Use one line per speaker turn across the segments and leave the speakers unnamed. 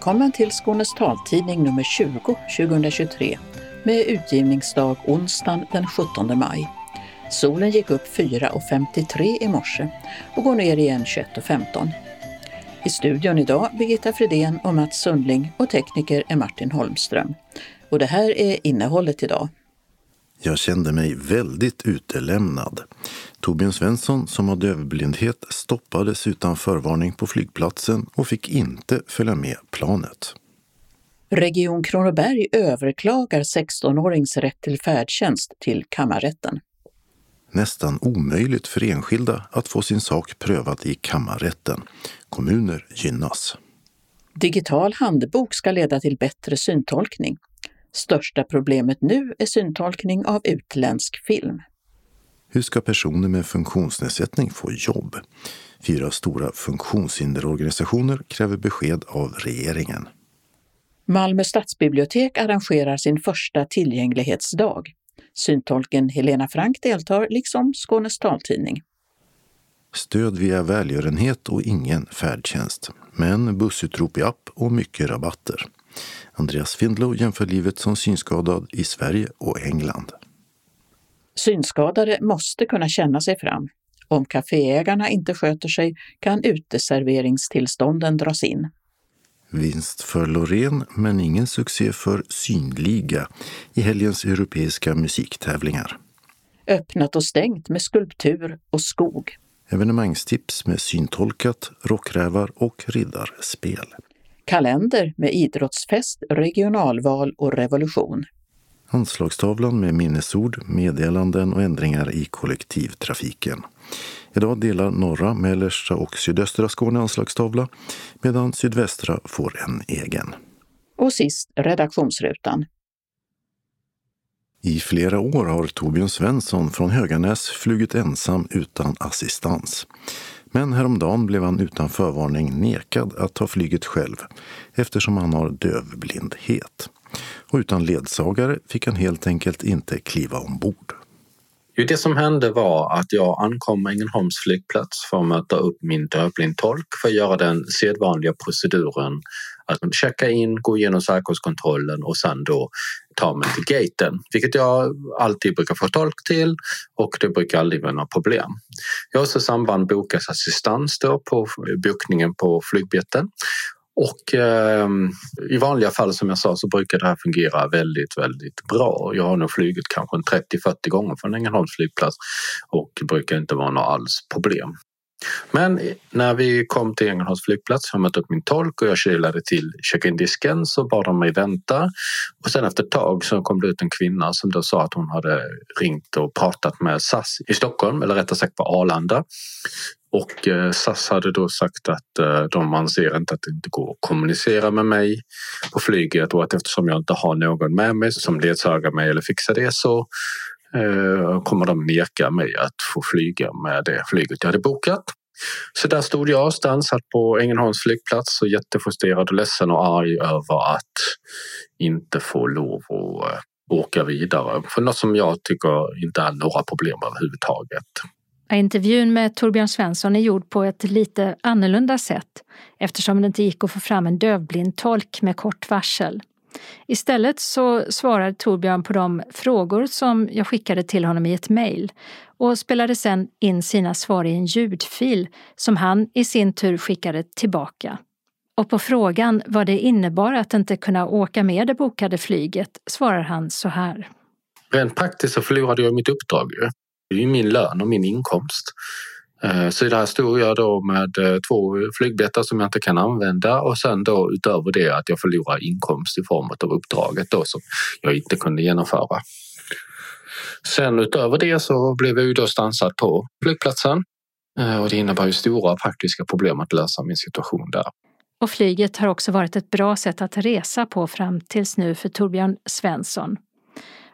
Välkommen till Skånes taltidning nummer 20 2023 med utgivningsdag onsdagen den 17 maj. Solen gick upp 4.53 i morse och går ner igen 21.15. I studion idag Birgitta Fredén och Mats Sundling och tekniker är Martin Holmström. Och det här är innehållet idag.
Jag kände mig väldigt utelämnad. Torbjörn Svensson som har dövblindhet stoppades utan förvarning på flygplatsen och fick inte följa med planet.
Region Kronoberg överklagar 16-årings rätt till färdtjänst till kammarrätten.
Nästan omöjligt för enskilda att få sin sak prövad i kammarrätten. Kommuner gynnas.
Digital handbok ska leda till bättre syntolkning. Största problemet nu är syntolkning av utländsk film.
Hur ska personer med funktionsnedsättning få jobb? Fyra stora funktionshinderorganisationer kräver besked av regeringen.
Malmö stadsbibliotek arrangerar sin första tillgänglighetsdag. Syntolken Helena Frank deltar, liksom Skånes taltidning.
Stöd via välgörenhet och ingen färdtjänst. Men bussutrop i app och mycket rabatter. Andreas Findlow jämför livet som synskadad i Sverige och England.
Synskadade måste kunna känna sig fram. Om kaféägarna inte sköter sig kan uteserveringstillstånden dras in.
Vinst för Loreen, men ingen succé för Synliga i helgens europeiska musiktävlingar.
Öppnat och stängt med skulptur och skog.
Evenemangstips med syntolkat, rockrävar och riddarspel.
Kalender med idrottsfest, regionalval och revolution.
Anslagstavlan med minnesord, meddelanden och ändringar i kollektivtrafiken. Idag delar norra, mellersta och sydöstra Skåne anslagstavla medan sydvästra får en egen.
Och sist redaktionsrutan.
I flera år har Torbjörn Svensson från Höganäs flugit ensam utan assistans. Men häromdagen blev han utan förvarning nekad att ta flyget själv eftersom han har dövblindhet. Och utan ledsagare fick han helt enkelt inte kliva ombord.
Det som hände var att jag ankom Ängelholms flygplats för att möta upp min dövblindtolk för att göra den sedvanliga proceduren att checka in, gå igenom säkerhetskontrollen och sen då ta mig till gaten, vilket jag alltid brukar få tolk till och det brukar aldrig vara några problem. Jag har också samband bokas assistans då på bokningen på flygbiljetten och eh, i vanliga fall som jag sa så brukar det här fungera väldigt, väldigt bra. Jag har nog flugit kanske 30-40 gånger från Ängelholms flygplats och det brukar inte vara några alls problem. Men när vi kom till Ängelholms flygplats, jag mötte upp min tolk och jag kilade till check-in-disken så bad de mig vänta. Och sen efter ett tag så kom det ut en kvinna som då sa att hon hade ringt och pratat med SAS i Stockholm, eller rättare sagt på Arlanda. Och eh, SAS hade då sagt att eh, de anser inte att det inte går att kommunicera med mig på flyget och att eftersom jag inte har någon med mig som ledsagar mig eller fixar det så Eh, kommer de neka mig att få flyga med det flyget jag hade bokat. Så där stod jag stansat på Ängelholms flygplats och jättefrustrerad och ledsen och arg över att inte få lov att eh, åka vidare. För något som jag tycker inte är några problem överhuvudtaget.
Intervjun med Torbjörn Svensson är gjord på ett lite annorlunda sätt eftersom det inte gick att få fram en dövblind tolk med kort varsel. Istället så svarade Torbjörn på de frågor som jag skickade till honom i ett mejl och spelade sedan in sina svar i en ljudfil som han i sin tur skickade tillbaka. Och på frågan vad det innebar att inte kunna åka med det bokade flyget svarar han så här.
Rent praktiskt så förlorade jag mitt uppdrag. Det är ju min lön och min inkomst. Eh, så där stod jag då med eh, två flygbiljetter som jag inte kan använda och sen då utöver det att jag förlorar inkomst i form av uppdraget då som jag inte kunde genomföra. Sen utöver det så blev jag ju då stansad på flygplatsen eh, och det innebär ju stora praktiska problem att lösa min situation där.
Och flyget har också varit ett bra sätt att resa på fram tills nu för Torbjörn Svensson.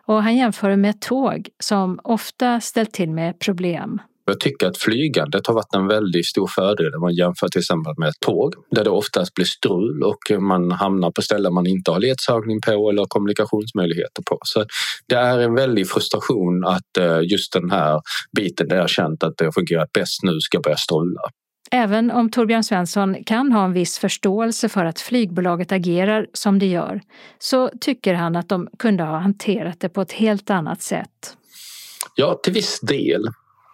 Och han jämför med tåg som ofta ställt till med problem.
Jag tycker att flygandet har varit en väldigt stor fördel om man jämför till exempel med ett tåg där det oftast blir strul och man hamnar på ställen man inte har ledsagning på eller kommunikationsmöjligheter på. Så det är en väldig frustration att eh, just den här biten där jag känt att det har fungerat bäst nu ska börja stolla.
Även om Torbjörn Svensson kan ha en viss förståelse för att flygbolaget agerar som det gör, så tycker han att de kunde ha hanterat det på ett helt annat sätt.
Ja, till viss del.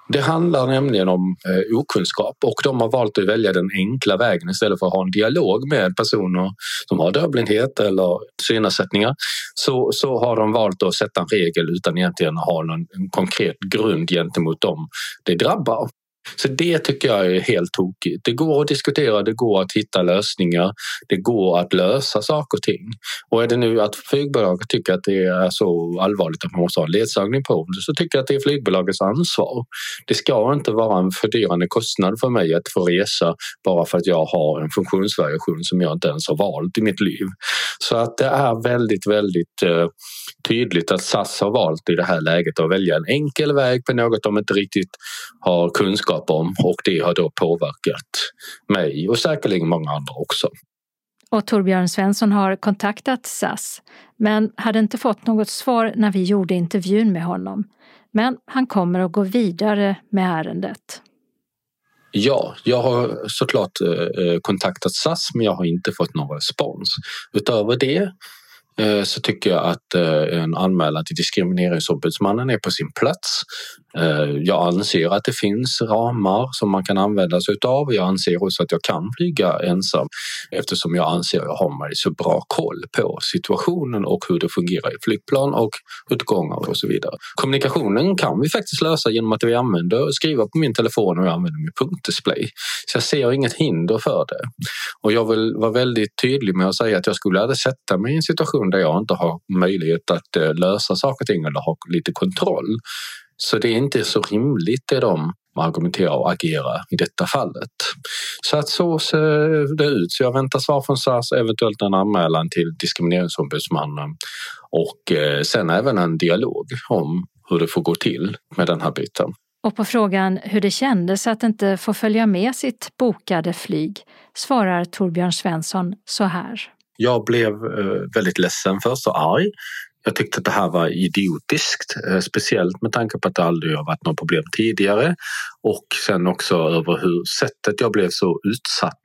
Det handlar nämligen om eh, okunskap och de har valt att välja den enkla vägen istället för att ha en dialog med personer som har dövblindhet eller synnedsättningar. Så, så har de valt att sätta en regel utan egentligen att ha någon konkret grund gentemot dem det drabbar. Så det tycker jag är helt tokigt. Det går att diskutera, det går att hitta lösningar, det går att lösa saker och ting. Och är det nu att flygbolaget tycker att det är så allvarligt att man måste ha en ledsagning på det så tycker jag att det är flygbolagets ansvar. Det ska inte vara en fördyrande kostnad för mig att få resa bara för att jag har en funktionsvariation som jag inte ens har valt i mitt liv. Så att det är väldigt, väldigt eh, tydligt att SAS har valt i det här läget att välja en enkel väg på något de inte riktigt har kunskap om och det har då påverkat mig och säkerligen många andra också.
Och Torbjörn Svensson har kontaktat SAS men hade inte fått något svar när vi gjorde intervjun med honom. Men han kommer att gå vidare med ärendet.
Ja, jag har såklart eh, kontaktat SAS men jag har inte fått någon respons. Utöver det Eh, så tycker jag att eh, en anmälan till Diskrimineringsombudsmannen är på sin plats. Eh, jag anser att det finns ramar som man kan använda sig utav. Jag anser också att jag kan flyga ensam eftersom jag anser att jag har mig så bra koll på situationen och hur det fungerar i flygplan och utgångar och så vidare. Kommunikationen kan vi faktiskt lösa genom att vi använder skriva på min telefon och jag använder min punktdisplay. Så jag ser inget hinder för det. Och jag vill vara väldigt tydlig med att säga att jag skulle aldrig sätta mig i en situation där jag inte har möjlighet att eh, lösa saker och ting eller ha lite kontroll. Så det är inte så rimligt det de argumenterar och agerar i detta fallet. Så att så ser det ut. Så jag väntar svar från SAS, eventuellt en anmälan till Diskrimineringsombudsmannen och eh, sen även en dialog om hur det får gå till med den här biten.
Och på frågan hur det kändes att inte få följa med sitt bokade flyg svarar Torbjörn Svensson så här.
Jag blev eh, väldigt ledsen först och arg. Jag tyckte att det här var idiotiskt, eh, speciellt med tanke på att det aldrig har varit något problem tidigare och sen också över hur sättet jag blev så utsatt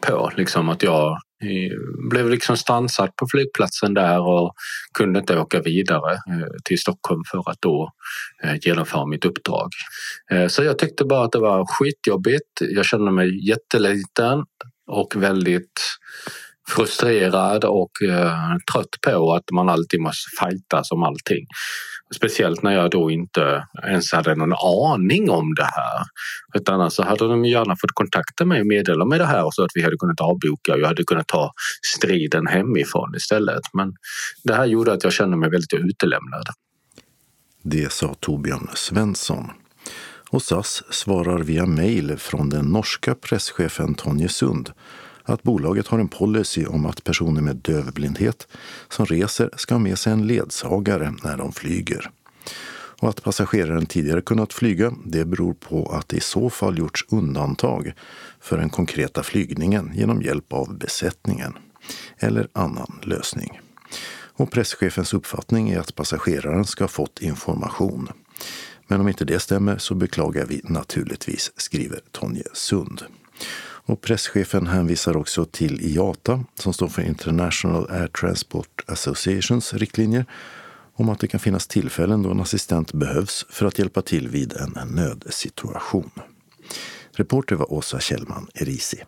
på. Liksom att jag eh, blev liksom stansad på flygplatsen där och kunde inte åka vidare eh, till Stockholm för att då genomföra mitt uppdrag. Så jag tyckte bara att det var skitjobbigt. Jag kände mig jätteliten och väldigt frustrerad och eh, trött på att man alltid måste fightas om allting. Speciellt när jag då inte ens hade någon aning om det här. Utan annars hade de gärna fått kontakta mig och meddela mig det här så att vi hade kunnat avboka och jag hade kunnat ta striden hemifrån istället. Men det här gjorde att jag kände mig väldigt utelämnad.
Det sa Torbjörn Svensson. Och SAS svarar via mejl från den norska presschefen Tonje Sund att bolaget har en policy om att personer med dövblindhet som reser ska ha med sig en ledsagare när de flyger. Och att passageraren tidigare kunnat flyga, det beror på att det i så fall gjorts undantag för den konkreta flygningen genom hjälp av besättningen eller annan lösning. Och presschefens uppfattning är att passageraren ska ha fått information. Men om inte det stämmer så beklagar vi naturligtvis, skriver Tonje Sund. Och presschefen hänvisar också till IATA, som står för International Air Transport Associations riktlinjer, om att det kan finnas tillfällen då en assistent behövs för att hjälpa till vid en nödsituation. Reporter var Åsa Kjellman Erisi.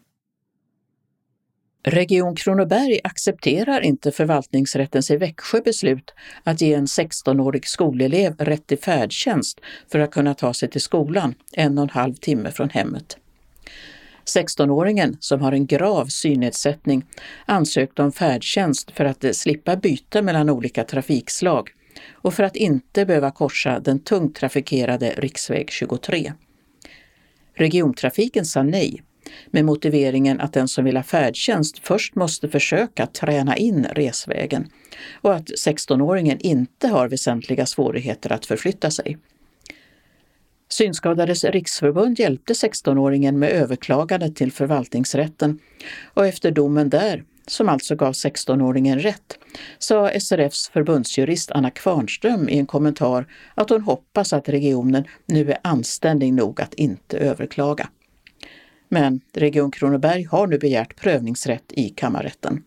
Region Kronoberg accepterar inte förvaltningsrättens i Växjö beslut att ge en 16-årig skolelev rätt till färdtjänst för att kunna ta sig till skolan en och en halv timme från hemmet. 16-åringen, som har en grav synnedsättning, ansökte om färdtjänst för att slippa byta mellan olika trafikslag och för att inte behöva korsa den tungt trafikerade riksväg 23. Regiontrafiken sa nej med motiveringen att den som vill ha färdtjänst först måste försöka träna in resvägen och att 16-åringen inte har väsentliga svårigheter att förflytta sig. Synskadades riksförbund hjälpte 16-åringen med överklagandet till förvaltningsrätten och efter domen där, som alltså gav 16-åringen rätt, sa SRFs förbundsjurist Anna Kvarnström i en kommentar att hon hoppas att regionen nu är anständig nog att inte överklaga. Men Region Kronoberg har nu begärt prövningsrätt i kammarrätten.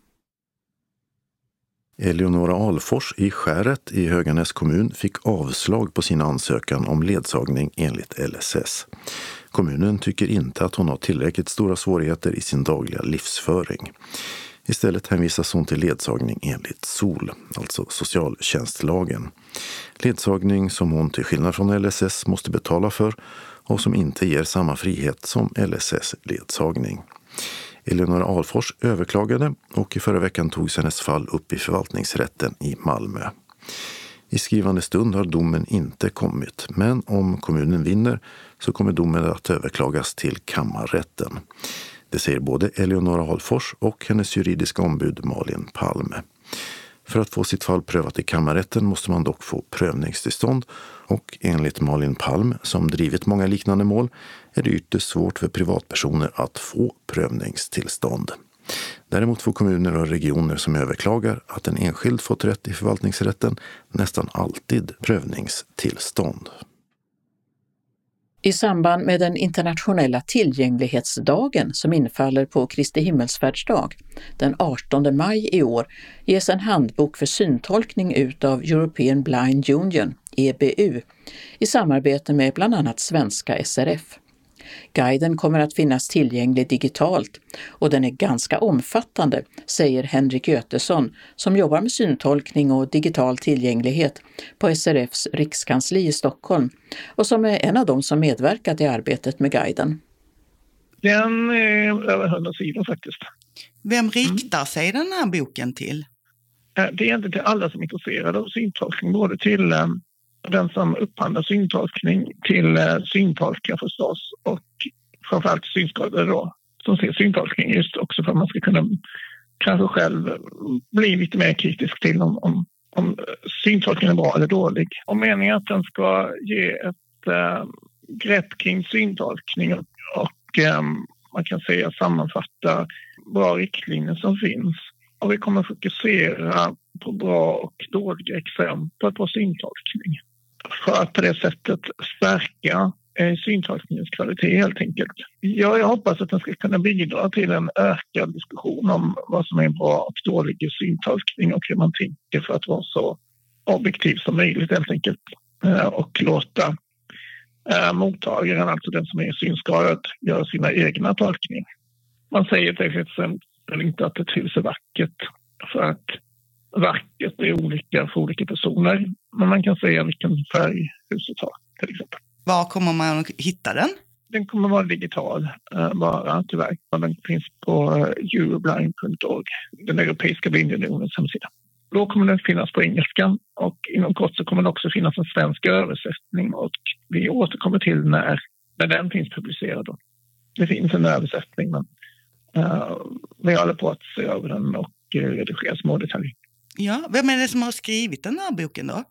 Eleonora Alfors i Skäret i Höganäs kommun fick avslag på sin ansökan om ledsagning enligt LSS. Kommunen tycker inte att hon har tillräckligt stora svårigheter i sin dagliga livsföring. Istället hänvisas hon till ledsagning enligt SOL, alltså socialtjänstlagen. Ledsagning som hon till skillnad från LSS måste betala för och som inte ger samma frihet som LSS-ledsagning. Eleonora Alfors överklagade och i förra veckan togs hennes fall upp i förvaltningsrätten i Malmö. I skrivande stund har domen inte kommit, men om kommunen vinner så kommer domen att överklagas till kammarrätten. Det säger både Eleonora Alfors och hennes juridiska ombud Malin Palme. För att få sitt fall prövat i kammarrätten måste man dock få prövningstillstånd och enligt Malin Palm, som drivit många liknande mål, är det ytterst svårt för privatpersoner att få prövningstillstånd. Däremot får kommuner och regioner som överklagar att en enskild fått rätt i förvaltningsrätten nästan alltid prövningstillstånd.
I samband med den internationella tillgänglighetsdagen som infaller på Kristi himmelsfärdsdag den 18 maj i år ges en handbok för syntolkning ut av European Blind Union, EBU, i samarbete med bland annat svenska SRF. Guiden kommer att finnas tillgänglig digitalt och den är ganska omfattande, säger Henrik Götesson som jobbar med syntolkning och digital tillgänglighet på SRFs rikskansli i Stockholm och som är en av dem som medverkat i arbetet med guiden.
Den är över 100 sidor faktiskt.
Vem riktar sig den här boken till?
Eh, det är inte till alla som är intresserade av syntolkning, både till eh, den som upphandlar syntolkning till eh, syntolkar förstås och framförallt synskadade då som ser syntolkning just också för att man ska kunna kanske själv bli lite mer kritisk till om, om, om eh, syntolkningen är bra eller dålig. Och meningen är att den ska ge ett äh, grepp kring syntolkning och, och äh, man kan säga sammanfatta bra riktlinjer som finns. Och vi kommer fokusera på bra och dåliga exempel på syntolkning för att på det sättet stärka eh, syntolkningens kvalitet helt enkelt. Ja, jag hoppas att den ska kunna bidra till en ökad diskussion om vad som är bra och dålig syntolkning och hur man tänker för att vara så objektiv som möjligt helt enkelt. Eh, och låta eh, mottagaren, alltså den som är synskadad, göra sina egna tolkningar. Man säger till exempel inte att ett hus är vackert för att vackert är olika för olika personer. Men man kan säga vilken färg huset har till exempel.
Var kommer man att hitta den?
Den kommer vara digital uh, bara tyvärr. Den finns på uh, euroblind.org, den europeiska blindunionens hemsida. Då kommer den finnas på engelska och inom kort så kommer det också finnas en svensk översättning och vi återkommer till när, när den finns publicerad. Då. Det finns en översättning men uh, vi håller på att se över den och uh, redigera små detaljer.
Ja, vem är det som har skrivit den här boken då?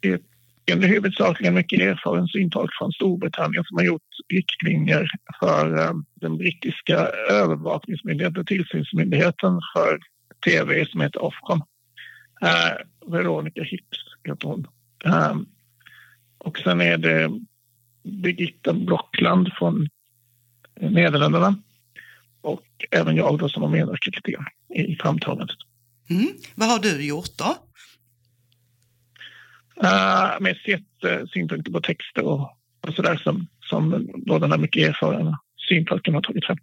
Det är huvudsakligen mycket erfaren syntolk från Storbritannien som har gjort riktlinjer för eh, den brittiska övervakningsmyndigheten, tillsynsmyndigheten för tv som heter Ofcom. Eh, Veronica Hips heter hon. Eh, och sen är det Birgitta Blockland från Nederländerna och även jag då som har medverkat lite i framtagandet.
Mm. Vad har du gjort då?
Uh, mest gett uh, synpunkter på texter och, och sådär som, som då den här mycket erfarna syntolken har tagit fram.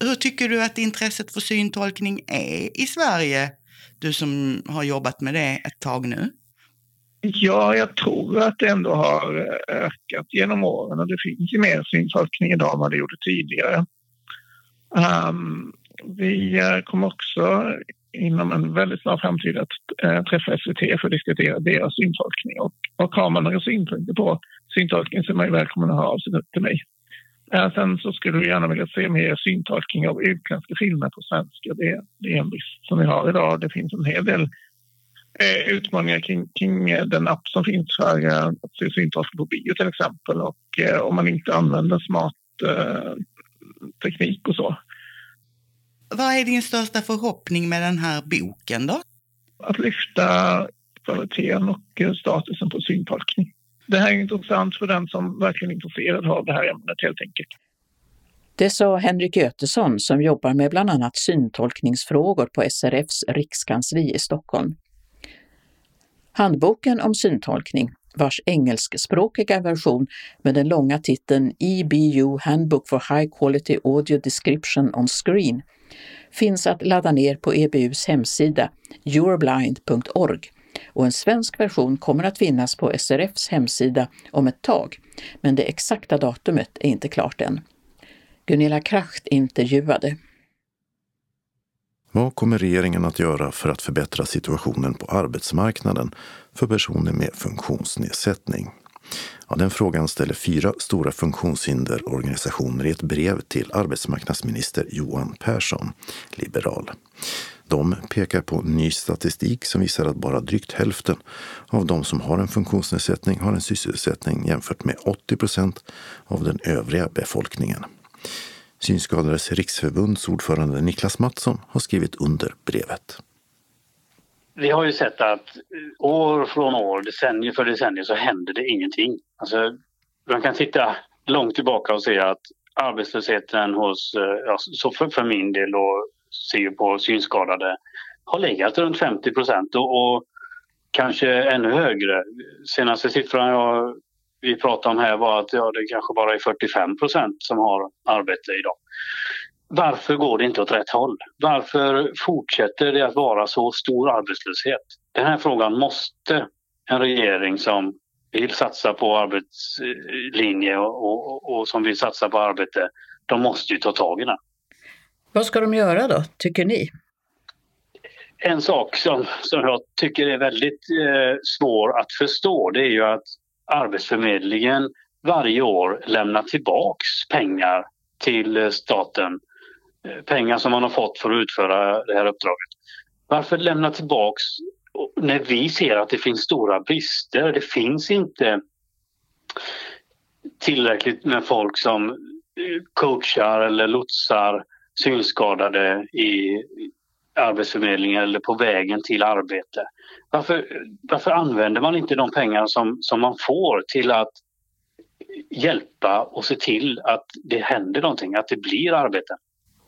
Hur tycker du att intresset för syntolkning är i Sverige? Du som har jobbat med det ett tag nu.
Ja, jag tror att det ändå har eh, ökat genom åren och det finns ju mer syntolkning idag än vad det gjorde tidigare. Um, vi kommer också inom en väldigt snar framtid att eh, träffa SVT för att diskutera deras syntolkning. Och, och har man några synpunkter på syntolkning så är man välkommen att höra av sig till mig. Eh, sen så skulle vi gärna vilja se mer syntolkning av utländska filmer på svenska. Det, det är en brist som vi har idag. Det finns en hel del eh, utmaningar kring, kring eh, den app som finns för eh, att se syntolkning på bio till exempel. Och eh, om man inte använder smart teknik och så
vad är din största förhoppning med den här boken då?
Att lyfta kvaliteten och statusen på syntolkning. Det här är intressant för den som verkligen är intresserad av det här ämnet helt enkelt.
Det sa Henrik Götesson som jobbar med bland annat syntolkningsfrågor på SRFs rikskansli i Stockholm. Handboken om syntolkning, vars engelskspråkiga version med den långa titeln EBU Handbook for High Quality Audio Description on Screen, finns att ladda ner på EBUs hemsida yourblind.org och en svensk version kommer att finnas på SRFs hemsida om ett tag, men det exakta datumet är inte klart än. Gunilla Kracht intervjuade.
Vad kommer regeringen att göra för att förbättra situationen på arbetsmarknaden för personer med funktionsnedsättning? Ja, den frågan ställer fyra stora funktionshinderorganisationer i ett brev till arbetsmarknadsminister Johan Persson, liberal. De pekar på ny statistik som visar att bara drygt hälften av de som har en funktionsnedsättning har en sysselsättning jämfört med 80 procent av den övriga befolkningen. Synskadades riksförbunds ordförande Niklas Mattsson har skrivit under brevet.
Vi har ju sett att år från år, decennium för decennium, så händer det ingenting. Alltså, man kan titta långt tillbaka och se att arbetslösheten hos, eh, ja, så för, för min del och ser på synskadade har legat runt 50 procent och, och, kanske ännu högre. Senaste siffran jag vi pratade om här var att ja, det kanske bara är 45 procent som har arbete idag. Varför går det inte åt rätt håll? Varför fortsätter det att vara så stor arbetslöshet? Den här frågan måste en regering som vill satsa på arbetslinje och, och, och som vill satsa på arbete, de måste ju ta tag i den.
Vad ska de göra då, tycker ni?
En sak som, som jag tycker är väldigt eh, svår att förstå det är ju att Arbetsförmedlingen varje år lämnar tillbaks pengar till eh, staten. Pengar som man har fått för att utföra det här uppdraget. Varför lämna tillbaks när vi ser att det finns stora brister? Det finns inte tillräckligt med folk som eh, coachar eller lotsar synskadade i Arbetsförmedlingen eller på vägen till arbete. Varför, varför använder man inte de pengar som, som man får till att hjälpa och se till att det händer någonting, att det blir arbete?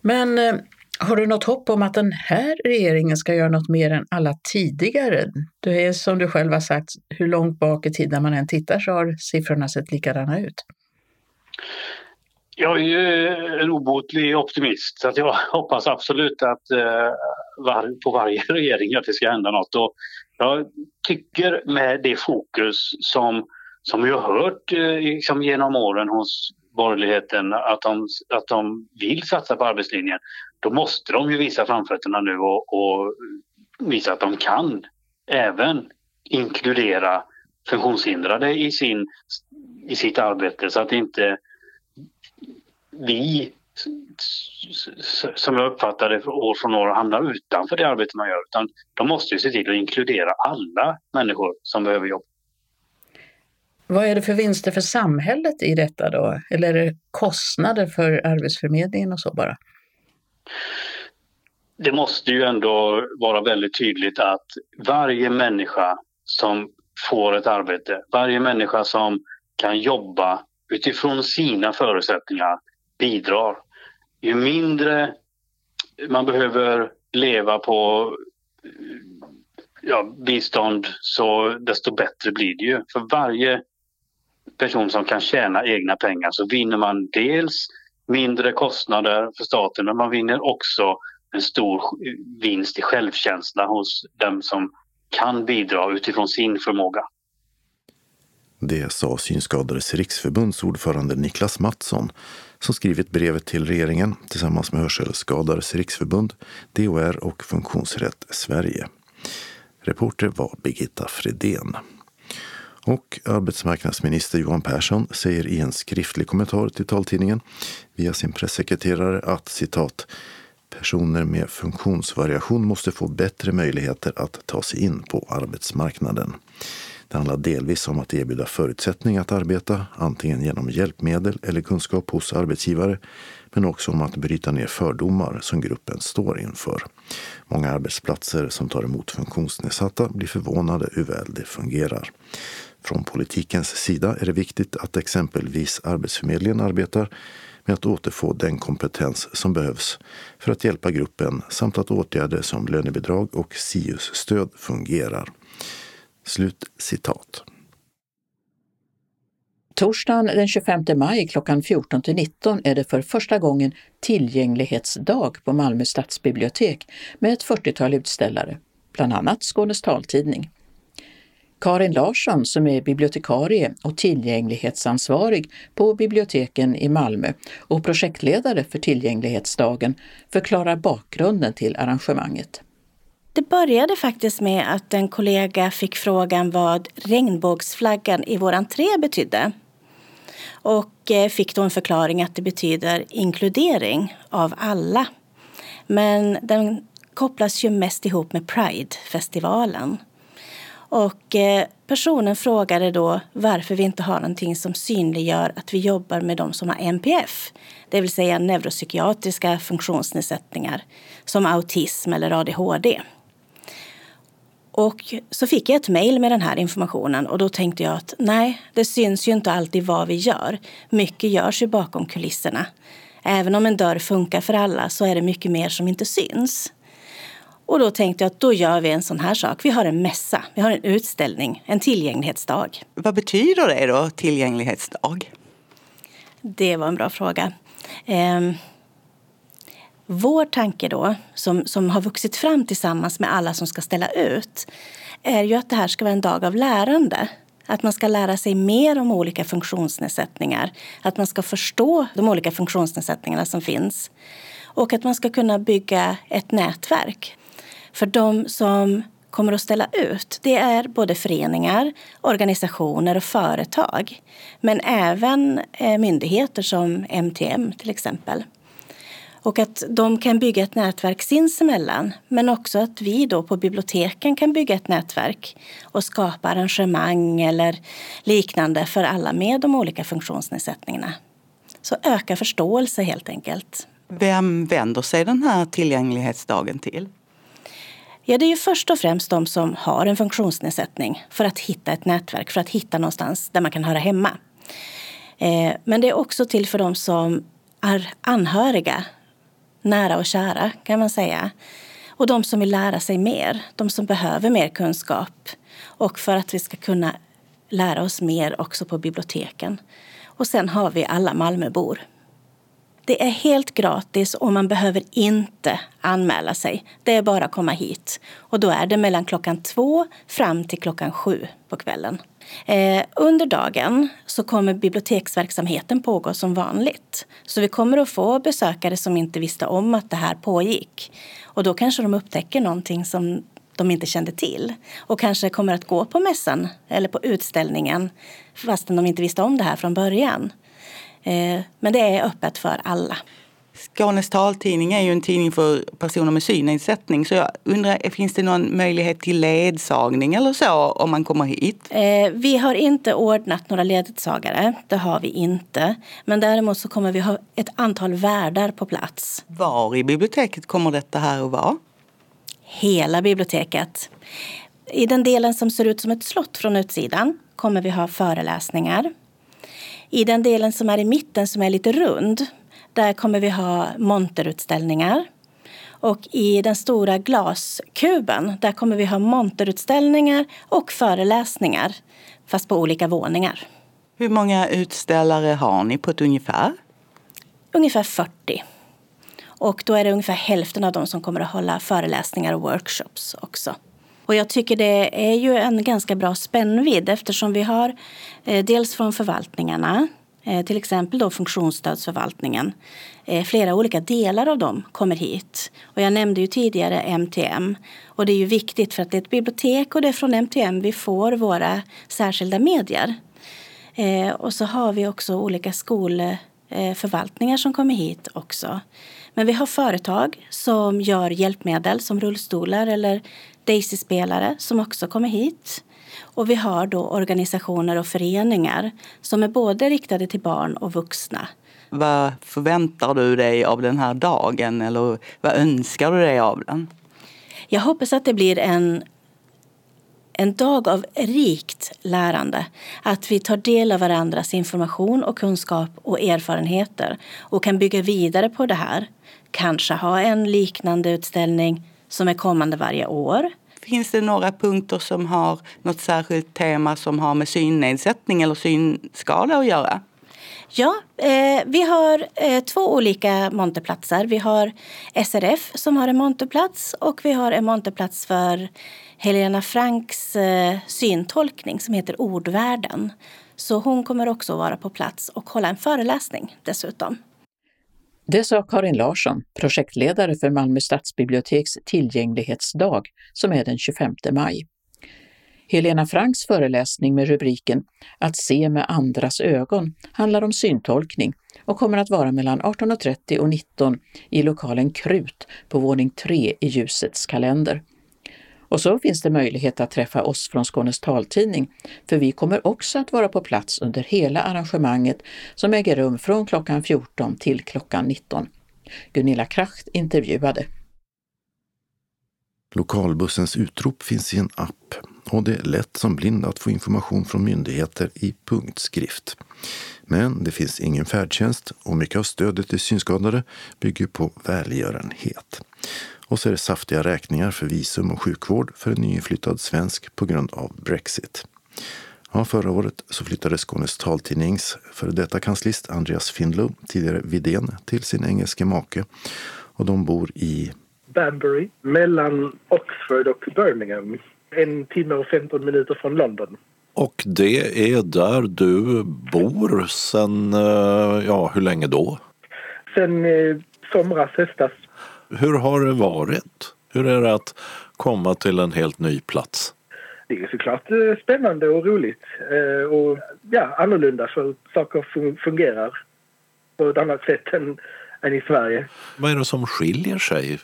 Men eh, har du något hopp om att den här regeringen ska göra något mer än alla tidigare? Det är som du själv har sagt, hur långt bak i tiden man än tittar så har siffrorna sett likadana ut.
Jag är ju en obotlig optimist så jag hoppas absolut att eh, var, på varje regering att det ska hända något. Och jag tycker med det fokus som, som vi har hört eh, liksom genom åren hos borgerligheten att de, att de vill satsa på arbetslinjen, då måste de ju visa framfötterna nu och, och visa att de kan även inkludera funktionshindrade i, sin, i sitt arbete så att inte vi som jag uppfattar det år från år hamnar utanför det arbete man gör. Utan de måste ju se till att inkludera alla människor som behöver jobb.
Vad är det för vinster för samhället i detta då? Eller är det kostnader för Arbetsförmedlingen och så bara?
Det måste ju ändå vara väldigt tydligt att varje människa som får ett arbete, varje människa som kan jobba utifrån sina förutsättningar bidrar. Ju mindre man behöver leva på ja, bistånd så desto bättre blir det ju. För varje person som kan tjäna egna pengar så vinner man dels mindre kostnader för staten men man vinner också en stor vinst i självkänsla hos dem som kan bidra utifrån sin förmåga.
Det sa Synskadades riksförbunds ordförande Niklas Mattsson som skrivit brevet till regeringen tillsammans med Hörselskadades riksförbund, DHR och Funktionsrätt Sverige. Reporter var Birgitta Fredén. Och arbetsmarknadsminister Johan Persson säger i en skriftlig kommentar till taltidningen via sin pressekreterare att citat Personer med funktionsvariation måste få bättre möjligheter att ta sig in på arbetsmarknaden. Det handlar delvis om att erbjuda förutsättningar att arbeta, antingen genom hjälpmedel eller kunskap hos arbetsgivare, men också om att bryta ner fördomar som gruppen står inför. Många arbetsplatser som tar emot funktionsnedsatta blir förvånade hur väl det fungerar. Från politikens sida är det viktigt att exempelvis Arbetsförmedlingen arbetar med att återfå den kompetens som behövs för att hjälpa gruppen samt att åtgärder som lönebidrag och SIUS-stöd fungerar. Slut citat.
Torsdagen den 25 maj klockan 14 till 19 är det för första gången tillgänglighetsdag på Malmö stadsbibliotek med ett 40-tal utställare, bland annat Skånes taltidning. Karin Larsson som är bibliotekarie och tillgänglighetsansvarig på biblioteken i Malmö och projektledare för tillgänglighetsdagen förklarar bakgrunden till arrangemanget.
Det började faktiskt med att en kollega fick frågan vad regnbågsflaggan i vår entré betydde. Och eh, fick då en förklaring att det betyder inkludering av alla. Men den kopplas ju mest ihop med Pride-festivalen. Och eh, personen frågade då varför vi inte har någonting som synliggör att vi jobbar med de som har NPF, det vill säga neuropsykiatriska funktionsnedsättningar som autism eller ADHD. Och så fick jag ett mejl med den här informationen och då tänkte jag att nej, det syns ju inte alltid vad vi gör. Mycket görs ju bakom kulisserna. Även om en dörr funkar för alla så är det mycket mer som inte syns. Och då tänkte jag att då gör vi en sån här sak. Vi har en mässa, vi har en utställning, en tillgänglighetsdag.
Vad betyder det då, tillgänglighetsdag?
Det var en bra fråga. Eh, vår tanke då, som, som har vuxit fram tillsammans med alla som ska ställa ut, är ju att det här ska vara en dag av lärande. Att man ska lära sig mer om olika funktionsnedsättningar. Att man ska förstå de olika funktionsnedsättningarna som finns. Och att man ska kunna bygga ett nätverk. För de som kommer att ställa ut, det är både föreningar, organisationer och företag. Men även eh, myndigheter som MTM till exempel. Och att de kan bygga ett nätverk sinsemellan, men också att vi då på biblioteken kan bygga ett nätverk och skapa arrangemang eller liknande för alla med de olika funktionsnedsättningarna. Så öka förståelse helt enkelt.
Vem vänder sig den här tillgänglighetsdagen till?
Ja, det är ju först och främst de som har en funktionsnedsättning för att hitta ett nätverk, för att hitta någonstans där man kan höra hemma. Eh, men det är också till för de som är anhöriga nära och kära kan man säga. Och de som vill lära sig mer, de som behöver mer kunskap. Och för att vi ska kunna lära oss mer också på biblioteken. Och sen har vi alla Malmöbor. Det är helt gratis och man behöver inte anmäla sig. Det är bara att komma hit. Och då är det mellan klockan två fram till klockan sju på kvällen. Eh, under dagen så kommer biblioteksverksamheten pågå som vanligt. Så vi kommer att få besökare som inte visste om att det här pågick. Och då kanske de upptäcker någonting som de inte kände till och kanske kommer att gå på mässan eller på utställningen fastän de inte visste om det här från början. Eh, men det är öppet för alla.
Skånes taltidning är ju en tidning för personer med synnedsättning. Så jag undrar, finns det någon möjlighet till ledsagning eller så om man kommer hit?
Eh, vi har inte ordnat några ledsagare. Det har vi inte. Men däremot så kommer vi ha ett antal värdar på plats.
Var i biblioteket kommer detta här att vara?
Hela biblioteket. I den delen som ser ut som ett slott från utsidan kommer vi ha föreläsningar. I den delen som är i mitten som är lite rund där kommer vi ha monterutställningar. Och i den stora glaskuben där kommer vi ha monterutställningar och föreläsningar, fast på olika våningar.
Hur många utställare har ni på ett ungefär?
Ungefär 40. Och då är det ungefär hälften av dem som kommer att hålla föreläsningar och workshops också. Och jag tycker det är ju en ganska bra spännvidd eftersom vi har eh, dels från förvaltningarna Eh, till exempel då funktionsstödsförvaltningen. Eh, flera olika delar av dem kommer hit. Och jag nämnde ju tidigare MTM. Och det är ju viktigt för att det är ett bibliotek och det är från MTM vi får våra särskilda medier. Eh, och så har vi också olika skolförvaltningar eh, som kommer hit också. Men vi har företag som gör hjälpmedel som rullstolar eller Daisy-spelare som också kommer hit. Och vi har då organisationer och föreningar som är både riktade till barn och vuxna.
Vad förväntar du dig av den här dagen eller vad önskar du dig av den?
Jag hoppas att det blir en, en dag av rikt lärande. Att vi tar del av varandras information och kunskap och erfarenheter och kan bygga vidare på det här. Kanske ha en liknande utställning som är kommande varje år.
Finns det några punkter som har något särskilt tema som har med synnedsättning eller synskada att göra?
Ja, eh, vi har eh, två olika monterplatser. Vi har SRF som har en monterplats och vi har en monterplats för Helena Franks eh, syntolkning som heter Ordvärlden. Så hon kommer också vara på plats och hålla en föreläsning dessutom.
Det sa Karin Larsson, projektledare för Malmö stadsbiblioteks tillgänglighetsdag som är den 25 maj. Helena Franks föreläsning med rubriken Att se med andras ögon handlar om syntolkning och kommer att vara mellan 18.30 och 19 i lokalen Krut på våning 3 i Ljusets kalender. Och så finns det möjlighet att träffa oss från Skånes taltidning, för vi kommer också att vara på plats under hela arrangemanget som äger rum från klockan 14 till klockan 19. Gunilla Kracht intervjuade.
Lokalbussens utrop finns i en app och det är lätt som blind att få information från myndigheter i punktskrift. Men det finns ingen färdtjänst och mycket av stödet till synskadade bygger på välgörenhet. Och så är det saftiga räkningar för visum och sjukvård för en nyinflyttad svensk på grund av Brexit. Ja, förra året så flyttade Skånes taltidnings före detta kanslist Andreas Findlow, tidigare Vidén, till sin engelske make. Och de bor i
Banbury, mellan Oxford och Birmingham. En timme och 15 minuter från London.
Och det är där du bor sen, eh, ja hur länge då?
Sen eh, somras, höstas.
Hur har det varit? Hur är det att komma till en helt ny plats?
Det är såklart eh, spännande och roligt eh, och ja, annorlunda för saker fungerar på ett annat sätt än, än i Sverige.
Vad är det som skiljer sig?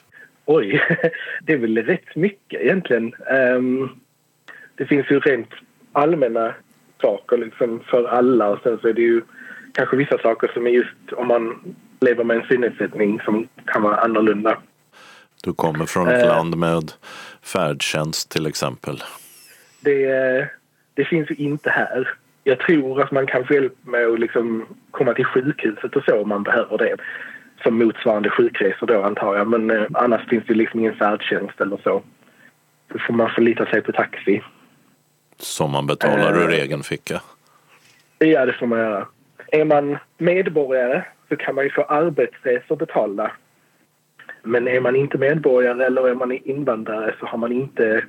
Oj, det är väl rätt mycket egentligen. Um, det finns ju rent allmänna saker liksom för alla och sen så är det ju kanske vissa saker som är just om man lever med en synnedsättning som kan vara annorlunda.
Du kommer från ett uh, land med färdtjänst till exempel.
Det, det finns ju inte här. Jag tror att man kan få hjälp med att liksom komma till sjukhuset och så om man behöver det som motsvarande sjukresor då antar jag. Men eh, annars finns det liksom ingen färdtjänst eller så. Då får man förlita sig på taxi.
Som man betalar ur eh, egen ficka?
Ja, det får man göra. Är man medborgare så kan man ju få arbetsresor betalda. Men är man inte medborgare eller är man invandrare så har man inte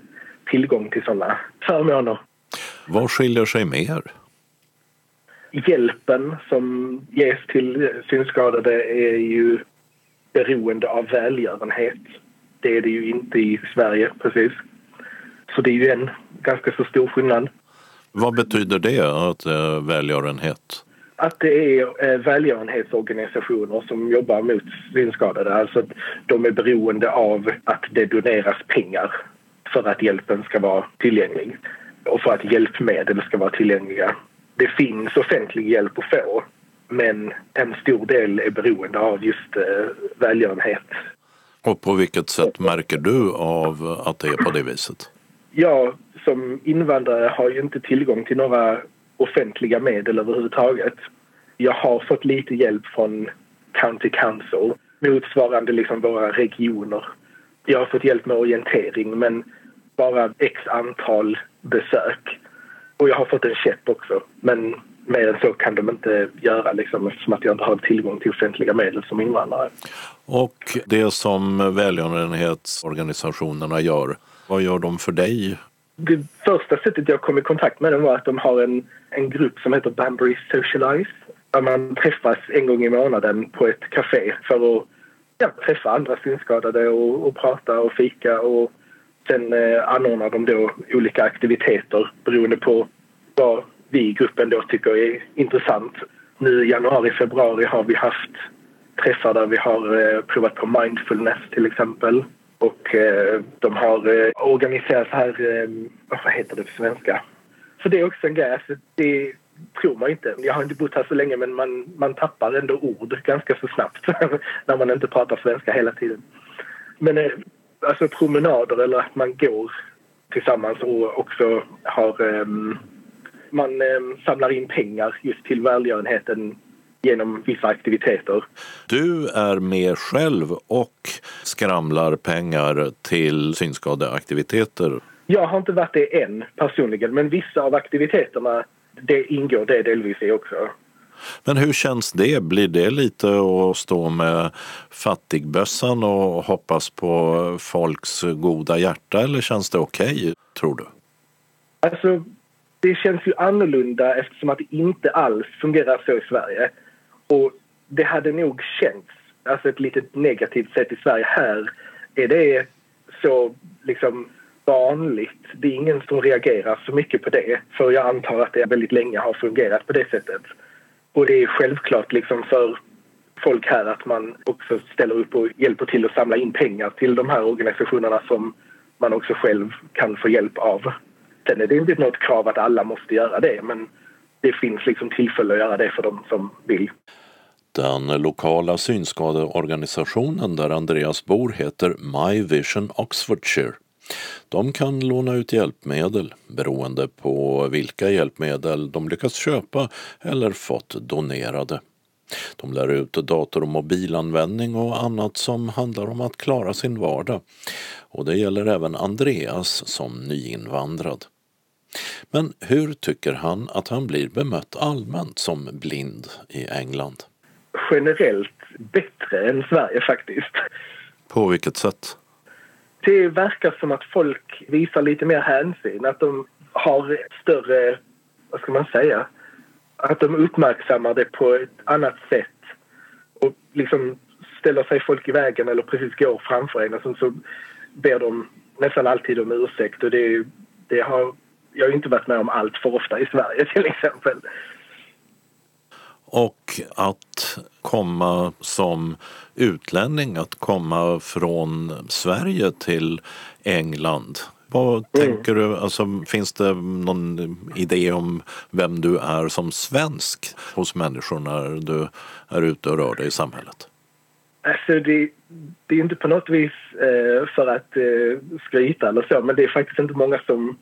tillgång till sådana förmåner.
Vad skiljer sig mer?
hjälpen som ges till synskadade är ju beroende av välgörenhet. Det är det ju inte i Sverige precis. Så det är ju en ganska så stor skillnad.
Vad betyder det, att äh, välgörenhet?
Att det är äh, välgörenhetsorganisationer som jobbar mot synskadade. Alltså att de är beroende av att det doneras pengar för att hjälpen ska vara tillgänglig och för att hjälpmedel ska vara tillgängliga det finns offentlig hjälp att få men en stor del är beroende av just eh, välgörenhet.
Och på vilket sätt märker du av att det är på det viset?
Jag som invandrare har ju inte tillgång till några offentliga medel överhuvudtaget. Jag har fått lite hjälp från County Council motsvarande liksom våra regioner. Jag har fått hjälp med orientering men bara x antal besök. Och jag har fått en käpp också. Men mer än så kan de inte göra liksom, eftersom att jag inte har tillgång till offentliga medel som invandrare.
Och det som välgörenhetsorganisationerna gör, vad gör de för dig?
Det första sättet jag kom i kontakt med dem var att de har en, en grupp som heter Banbury Socialize där man träffas en gång i månaden på ett café för att ja, träffa andra synskadade och, och prata och fika och Sen eh, anordnar de då olika aktiviteter beroende på vad vi i gruppen då tycker är intressant. Nu i januari, februari har vi haft träffar där vi har eh, provat på mindfulness till exempel. Och eh, de har eh, organiserat här, eh, vad heter det på svenska? Så det är också en grej, alltså, det tror man inte. Jag har inte bott här så länge men man, man tappar ändå ord ganska så snabbt när man inte pratar svenska hela tiden. Men eh, alltså promenader eller att man går tillsammans och också har ehm, man ehm, samlar in pengar just till välgörenheten genom vissa aktiviteter.
Du är med själv och skramlar pengar till synskadeaktiviteter.
Jag har inte varit det än personligen, men vissa av aktiviteterna det ingår det delvis i också.
Men hur känns det? Blir det lite att stå med fattigbössan och hoppas på folks goda hjärta eller känns det okej, okay, tror du?
Alltså, det känns ju annorlunda eftersom att det inte alls fungerar så i Sverige. Och det hade nog känts, alltså ett litet negativt sätt i Sverige. Här är det så liksom vanligt. Det är ingen som reagerar så mycket på det. För jag antar att det väldigt länge har fungerat på det sättet. Och det är självklart liksom för folk här att man också ställer upp och hjälper till att samla in pengar till de här organisationerna som man också själv kan få hjälp av. Sen är det inte något krav att alla måste göra det men det finns liksom tillfälle att göra det för de som vill.
Den lokala synskadeorganisationen där Andreas bor heter My Vision Oxfordshire. De kan låna ut hjälpmedel beroende på vilka hjälpmedel de lyckats köpa eller fått donerade. De lär ut dator och mobilanvändning och annat som handlar om att klara sin vardag. Och det gäller även Andreas som nyinvandrad. Men hur tycker han att han blir bemött allmänt som blind i England?
Generellt bättre än Sverige faktiskt.
På vilket sätt?
Det verkar som att folk visar lite mer hänsyn, att de har större, vad ska man säga, att de uppmärksammar det på ett annat sätt och liksom ställer sig folk i vägen eller precis går framför en och så, så ber de nästan alltid om ursäkt och det, det har jag har inte varit med om allt för ofta i Sverige till exempel.
Och att komma som utlänning, att komma från Sverige till England. Vad mm. tänker du, alltså, finns det någon idé om vem du är som svensk hos människor när du är ute och rör dig i samhället?
Alltså det, det är inte på något vis eh, för att eh, skryta eller så men det är faktiskt inte många som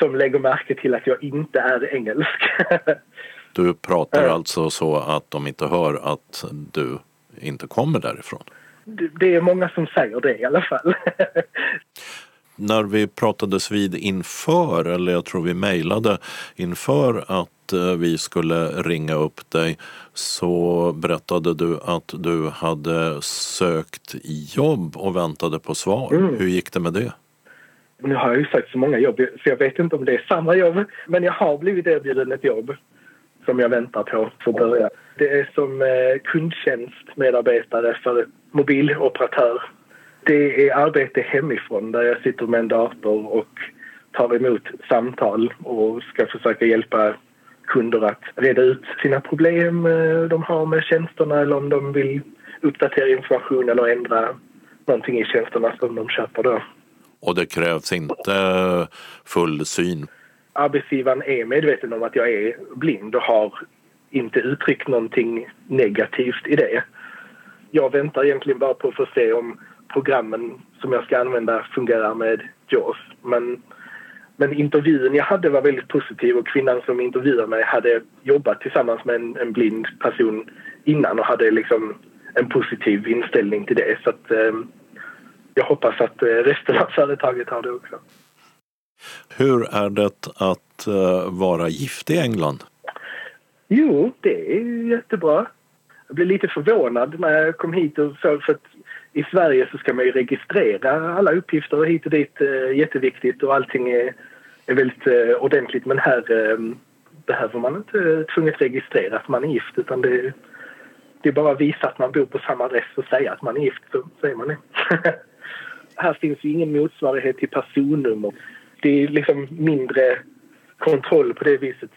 som lägger märke till att jag inte är engelsk.
du pratar alltså så att de inte hör att du inte kommer därifrån?
Det är många som säger det i alla fall.
När vi pratades vid inför, eller jag tror vi mejlade inför att eh, vi skulle ringa upp dig så berättade du att du hade sökt jobb och väntade på svar. Mm. Hur gick det med det?
Nu har jag ju sökt så många jobb så jag vet inte om det är samma jobb. Men jag har blivit erbjuden ett jobb som jag väntar på för att börja. Det är som eh, kundtjänstmedarbetare för mobiloperatör. Det är arbete hemifrån där jag sitter med en dator och tar emot samtal och ska försöka hjälpa kunder att reda ut sina problem eh, de har med tjänsterna eller om de vill uppdatera information eller ändra någonting i tjänsterna som de köper då.
Och det krävs inte full syn?
Arbetsgivaren är medveten om att jag är blind och har inte uttryckt någonting negativt i det. Jag väntar egentligen bara på att få se om programmen som jag ska använda fungerar med JAWS. Men, men intervjun jag hade var väldigt positiv och kvinnan som intervjuade mig hade jobbat tillsammans med en, en blind person innan och hade liksom en positiv inställning till det. Så att, eh, jag hoppas att eh, resten av företaget har det också.
Hur är det att uh, vara gift i England?
Jo, det är jättebra. Jag blev lite förvånad när jag kom hit och så för att i Sverige så ska man ju registrera alla uppgifter hit och dit. Uh, jätteviktigt och allting är, är väldigt ordentligt. Men här behöver man inte tvunget registrera att man är gift utan det, det är bara att visa att man bor på samma adress och säga att man är gift så säger man det. här finns ju ingen motsvarighet till personnummer. Det är liksom mindre kontroll på det viset.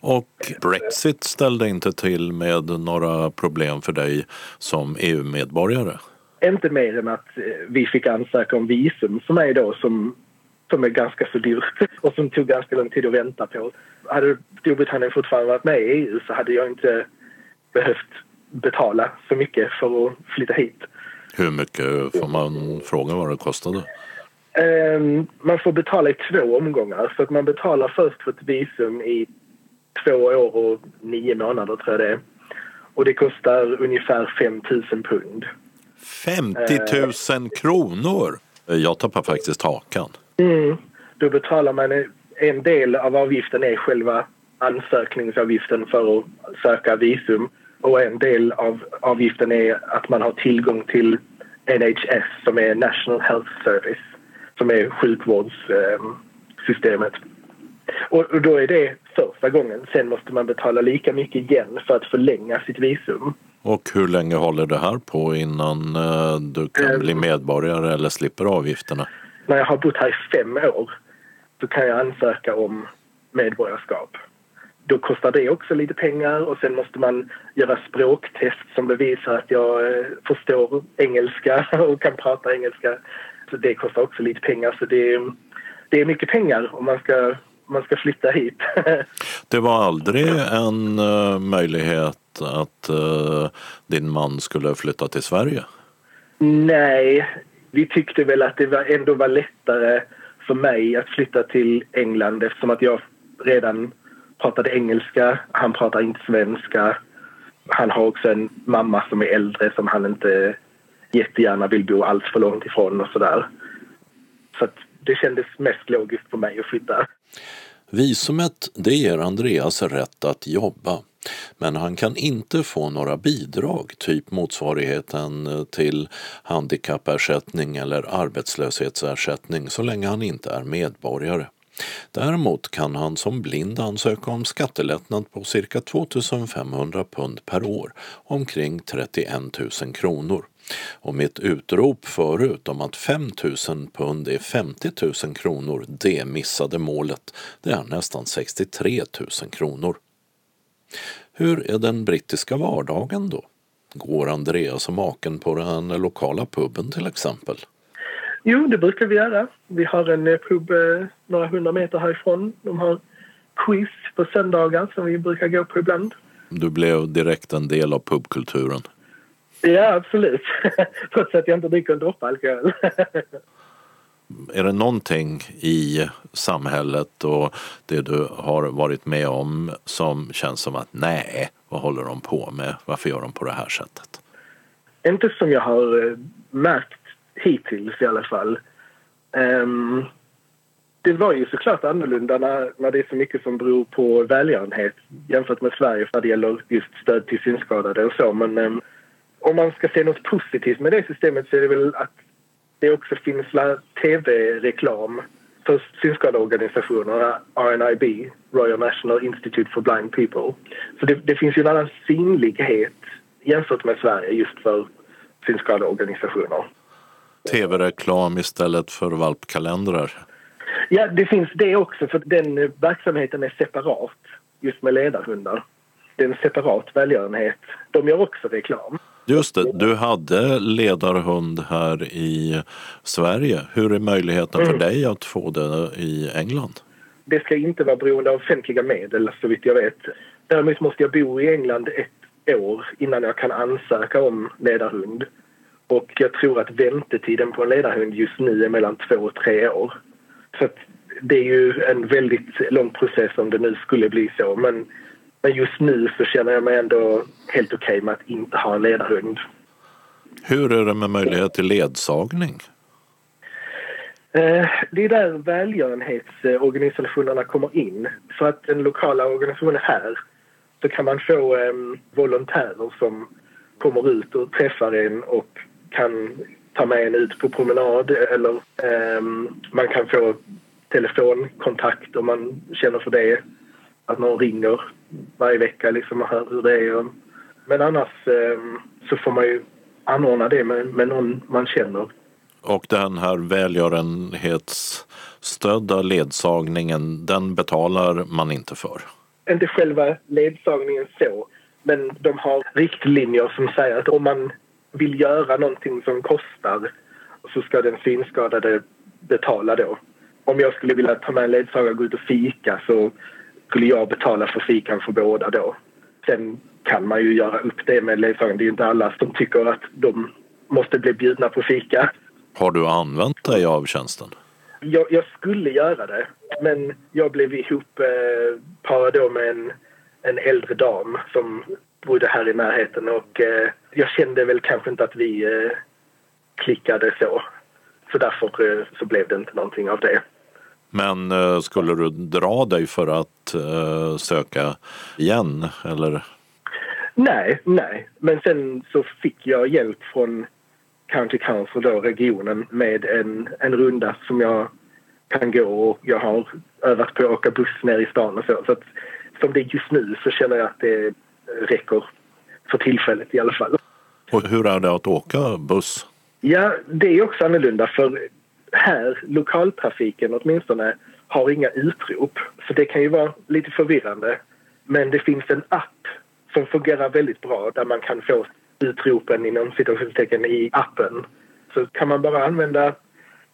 Och Brexit ställde inte till med några problem för dig som EU-medborgare?
Inte mer än att eh, vi fick ansöka om visum för mig då som, som är ganska så dyrt och som tog ganska lång tid att vänta på. Hade Storbritannien fortfarande varit med i EU så hade jag inte behövt betala så mycket för att flytta hit.
Hur mycket får man fråga vad det kostade?
Ehm, man får betala i två omgångar. Så att man betalar först för ett visum i två år och nio månader, tror jag det är. Och det kostar ungefär 5 000 pund.
50 000 kronor! Jag tappar faktiskt hakan.
Mm. Då betalar man en del av avgiften är själva ansökningsavgiften för att söka visum och en del av avgiften är att man har tillgång till NHS som är National Health Service som är sjukvårdssystemet. Och då är det första gången. Sen måste man betala lika mycket igen för att förlänga sitt visum.
Och hur länge håller det här på innan eh, du kan bli medborgare eller slipper avgifterna?
När jag har bott här i fem år så kan jag ansöka om medborgarskap. Då kostar det också lite pengar och sen måste man göra språktest som bevisar att jag eh, förstår engelska och kan prata engelska. Så det kostar också lite pengar. Så det, det är mycket pengar om man ska, man ska flytta hit.
det var aldrig en uh, möjlighet att uh, din man skulle flytta till Sverige?
Nej, vi tyckte väl att det var, ändå var lättare för mig att flytta till England eftersom att jag redan pratade engelska. Han pratar inte svenska. Han har också en mamma som är äldre som han inte jättegärna vill bo allt för långt ifrån och sådär. Så att det kändes mest logiskt för mig att flytta.
Visumet det ger Andreas rätt att jobba. Men han kan inte få några bidrag, typ motsvarigheten till handikappersättning eller arbetslöshetsersättning så länge han inte är medborgare. Däremot kan han som blind ansöka om skattelättnad på cirka 2500 pund per år, omkring 31 000 kronor. Och mitt utrop förut om att 5 000 pund är 50 000 kronor, det missade målet, det är nästan 63 000 kronor. Hur är den brittiska vardagen då? Går Andreas och maken på den lokala puben till exempel?
Jo, det brukar vi göra. Vi har en eh, pub eh, några hundra meter härifrån. De har quiz på söndagar som vi brukar gå på ibland.
Du blev direkt en del av pubkulturen?
Ja, absolut. Trots att jag inte dricker en droppe alkohol.
är det någonting i samhället och det du har varit med om som känns som att nej, vad håller de på med? Varför gör de på det här sättet?
Inte som jag har eh, märkt hittills i alla fall. Um, det var ju såklart annorlunda när, när det är så mycket som beror på välgörenhet jämfört med Sverige när det gäller just stöd till synskadade och så. Men um, om man ska se något positivt med det systemet så är det väl att det också finns tv-reklam för synskadeorganisationerna RNIB, Royal National Institute for Blind People. Så det, det finns ju en annan synlighet jämfört med Sverige just för synskadeorganisationer.
Tv-reklam istället för valpkalendrar?
Ja, det finns det också för den verksamheten är separat just med ledarhundar. Det är en separat välgörenhet. De gör också reklam.
Just det, du hade ledarhund här i Sverige. Hur är möjligheten för mm. dig att få det i England?
Det ska inte vara beroende av offentliga medel så vitt jag vet. Däremot måste jag bo i England ett år innan jag kan ansöka om ledarhund. Och jag tror att väntetiden på en ledarhund just nu är mellan två och tre år. Så det är ju en väldigt lång process om det nu skulle bli så. Men men just nu så känner jag mig ändå helt okej okay med att inte ha en ledarhund.
Hur är det med möjlighet till ledsagning?
Eh, det är där välgörenhetsorganisationerna kommer in. För att den lokala organisationen här så kan man få um, volontärer som kommer ut och träffar en och kan ta med en ut på promenad eller um, man kan få telefonkontakt om man känner för det att någon ringer varje vecka liksom och hör hur det är. Men annars eh, så får man ju anordna det med, med någon man känner.
Och den här välgörenhetsstödda ledsagningen, den betalar man inte för?
Inte själva ledsagningen så, men de har riktlinjer som säger att om man vill göra någonting som kostar så ska den synskadade betala då. Om jag skulle vilja ta med en ledsagare och gå ut och fika så skulle jag betala för fikan för båda då. Sen kan man ju göra upp det med ledsagaren. Det är ju inte alla som tycker att de måste bli bjudna på fika.
Har du använt dig av tjänsten?
Jag, jag skulle göra det, men jag blev ihop eh, parad med en, en äldre dam som bodde här i närheten och eh, jag kände väl kanske inte att vi eh, klickade så. Så därför eh, så blev det inte någonting av det.
Men eh, skulle du dra dig för att eh, söka igen eller?
Nej, nej. Men sen så fick jag hjälp från County Council, då, regionen, med en, en runda som jag kan gå och jag har övat på att åka buss ner i stan och så. så att, som det är just nu så känner jag att det räcker för tillfället i alla fall.
Och hur är det att åka buss?
Ja, det är också annorlunda för här, lokaltrafiken åtminstone, har inga utrop. Så det kan ju vara lite förvirrande. Men det finns en app som fungerar väldigt bra där man kan få utropen inom citationstecken i appen. Så kan man bara använda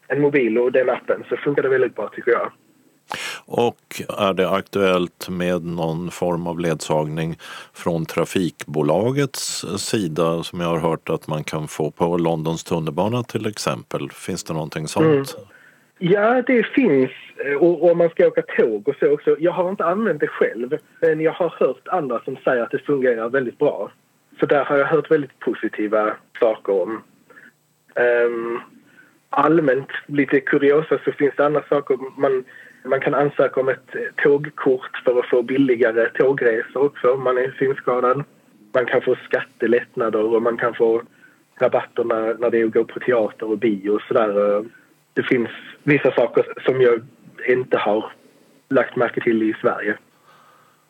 en mobil och den appen så funkar det väldigt bra tycker jag.
Och är det aktuellt med någon form av ledsagning från trafikbolagets sida som jag har hört att man kan få på Londons tunnelbana till exempel? Finns det någonting sånt? Mm.
Ja, det finns. Och om man ska åka tåg och så också. Jag har inte använt det själv, men jag har hört andra som säger att det fungerar väldigt bra. Så där har jag hört väldigt positiva saker om. Um, allmänt, lite kuriosa, så finns det andra saker. Man, man kan ansöka om ett tågkort för att få billigare tågresor också om man är synskadad. Man kan få skattelättnader och man kan få rabatter när, när det är att gå på teater och bio och sådär. Det finns vissa saker som jag inte har lagt märke till i Sverige.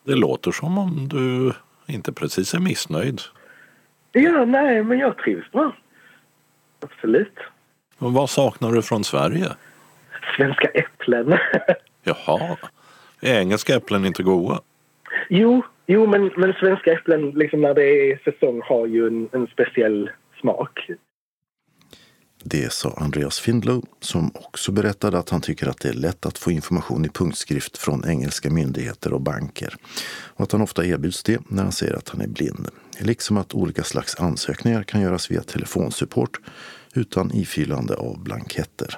Det låter som om du inte precis är missnöjd.
Ja, nej, men jag trivs bra. Absolut.
Men vad saknar du från Sverige?
Svenska äpplen.
Jaha. Är engelska äpplen inte goda?
Jo, jo men, men svenska äpplen liksom när det är säsong har ju en, en speciell smak.
Det sa Andreas Findlow som också berättade att han tycker att det är lätt att få information i punktskrift från engelska myndigheter och banker och att han ofta erbjuds det när han säger att han är blind. Liksom att olika slags ansökningar kan göras via telefonsupport utan ifyllande av blanketter.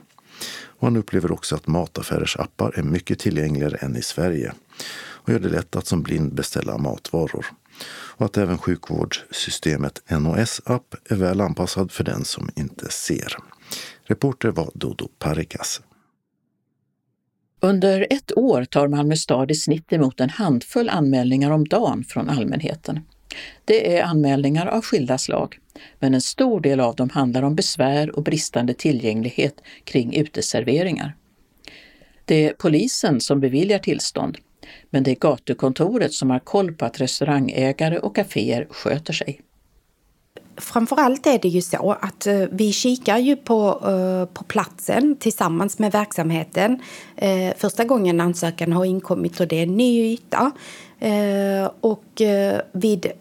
Och han upplever också att mataffärers appar är mycket tillgängligare än i Sverige och gör det lätt att som blind beställa matvaror. Och att även sjukvårdssystemet NOS app är väl anpassad för den som inte ser. Reporter var Dodo Parikas.
Under ett år tar Malmö stad i snitt emot en handfull anmälningar om dagen från allmänheten. Det är anmälningar av skilda slag, men en stor del av dem handlar om besvär och bristande tillgänglighet kring uteserveringar. Det är polisen som beviljar tillstånd, men det är gatukontoret som har koll på att restaurangägare och kaféer sköter sig.
Framförallt är det ju så att eh, vi kikar ju på, eh, på platsen tillsammans med verksamheten. Eh, första gången ansökan har inkommit och det är en ny yta. Och vid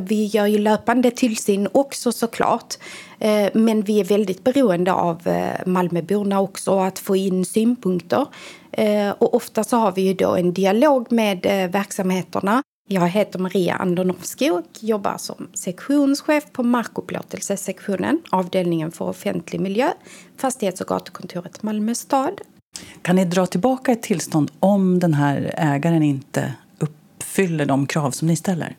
vi gör ju löpande tillsyn också såklart. Eh, men vi är väldigt beroende av eh, Malmöborna också att få in synpunkter. Eh, och ofta så har vi ju då en dialog med verksamheterna jag heter Maria Andonovski och jobbar som sektionschef på markupplåtelsesektionen, avdelningen för offentlig miljö, fastighets och gatukontoret Malmö stad.
Kan ni dra tillbaka ett tillstånd om den här ägaren inte uppfyller de krav som ni ställer?